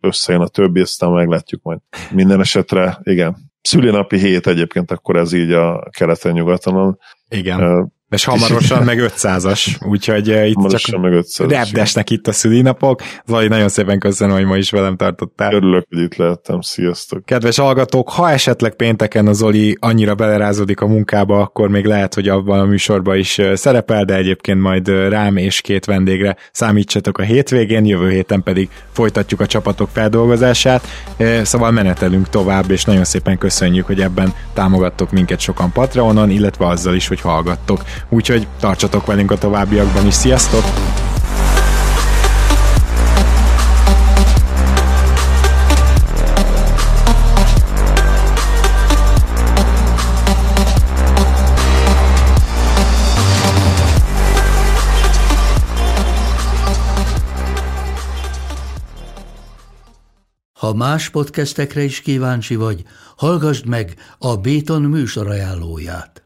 összejön a többi, aztán meglátjuk majd. Minden esetre, igen. Szülinapi hét egyébként akkor ez így a keleten-nyugaton. Igen. És hamarosan meg 500-as, úgyhogy uh, itt hamarosan csak meg 500 repdesnek itt a szülinapok. Zoli, nagyon szépen köszönöm, hogy ma is velem tartottál. Örülök, hogy itt lehettem, sziasztok. Kedves hallgatók, ha esetleg pénteken a Zoli annyira belerázódik a munkába, akkor még lehet, hogy abban a műsorban is szerepel, de egyébként majd rám és két vendégre számítsatok a hétvégén, jövő héten pedig folytatjuk a csapatok feldolgozását. Szóval menetelünk tovább, és nagyon szépen köszönjük, hogy ebben támogattok minket sokan Patreonon, illetve azzal is, hogy hallgattok úgyhogy tartsatok velünk a továbbiakban is. Sziasztok! Ha más podcastekre is kíváncsi vagy, hallgassd meg a Béton műsor ajánlóját.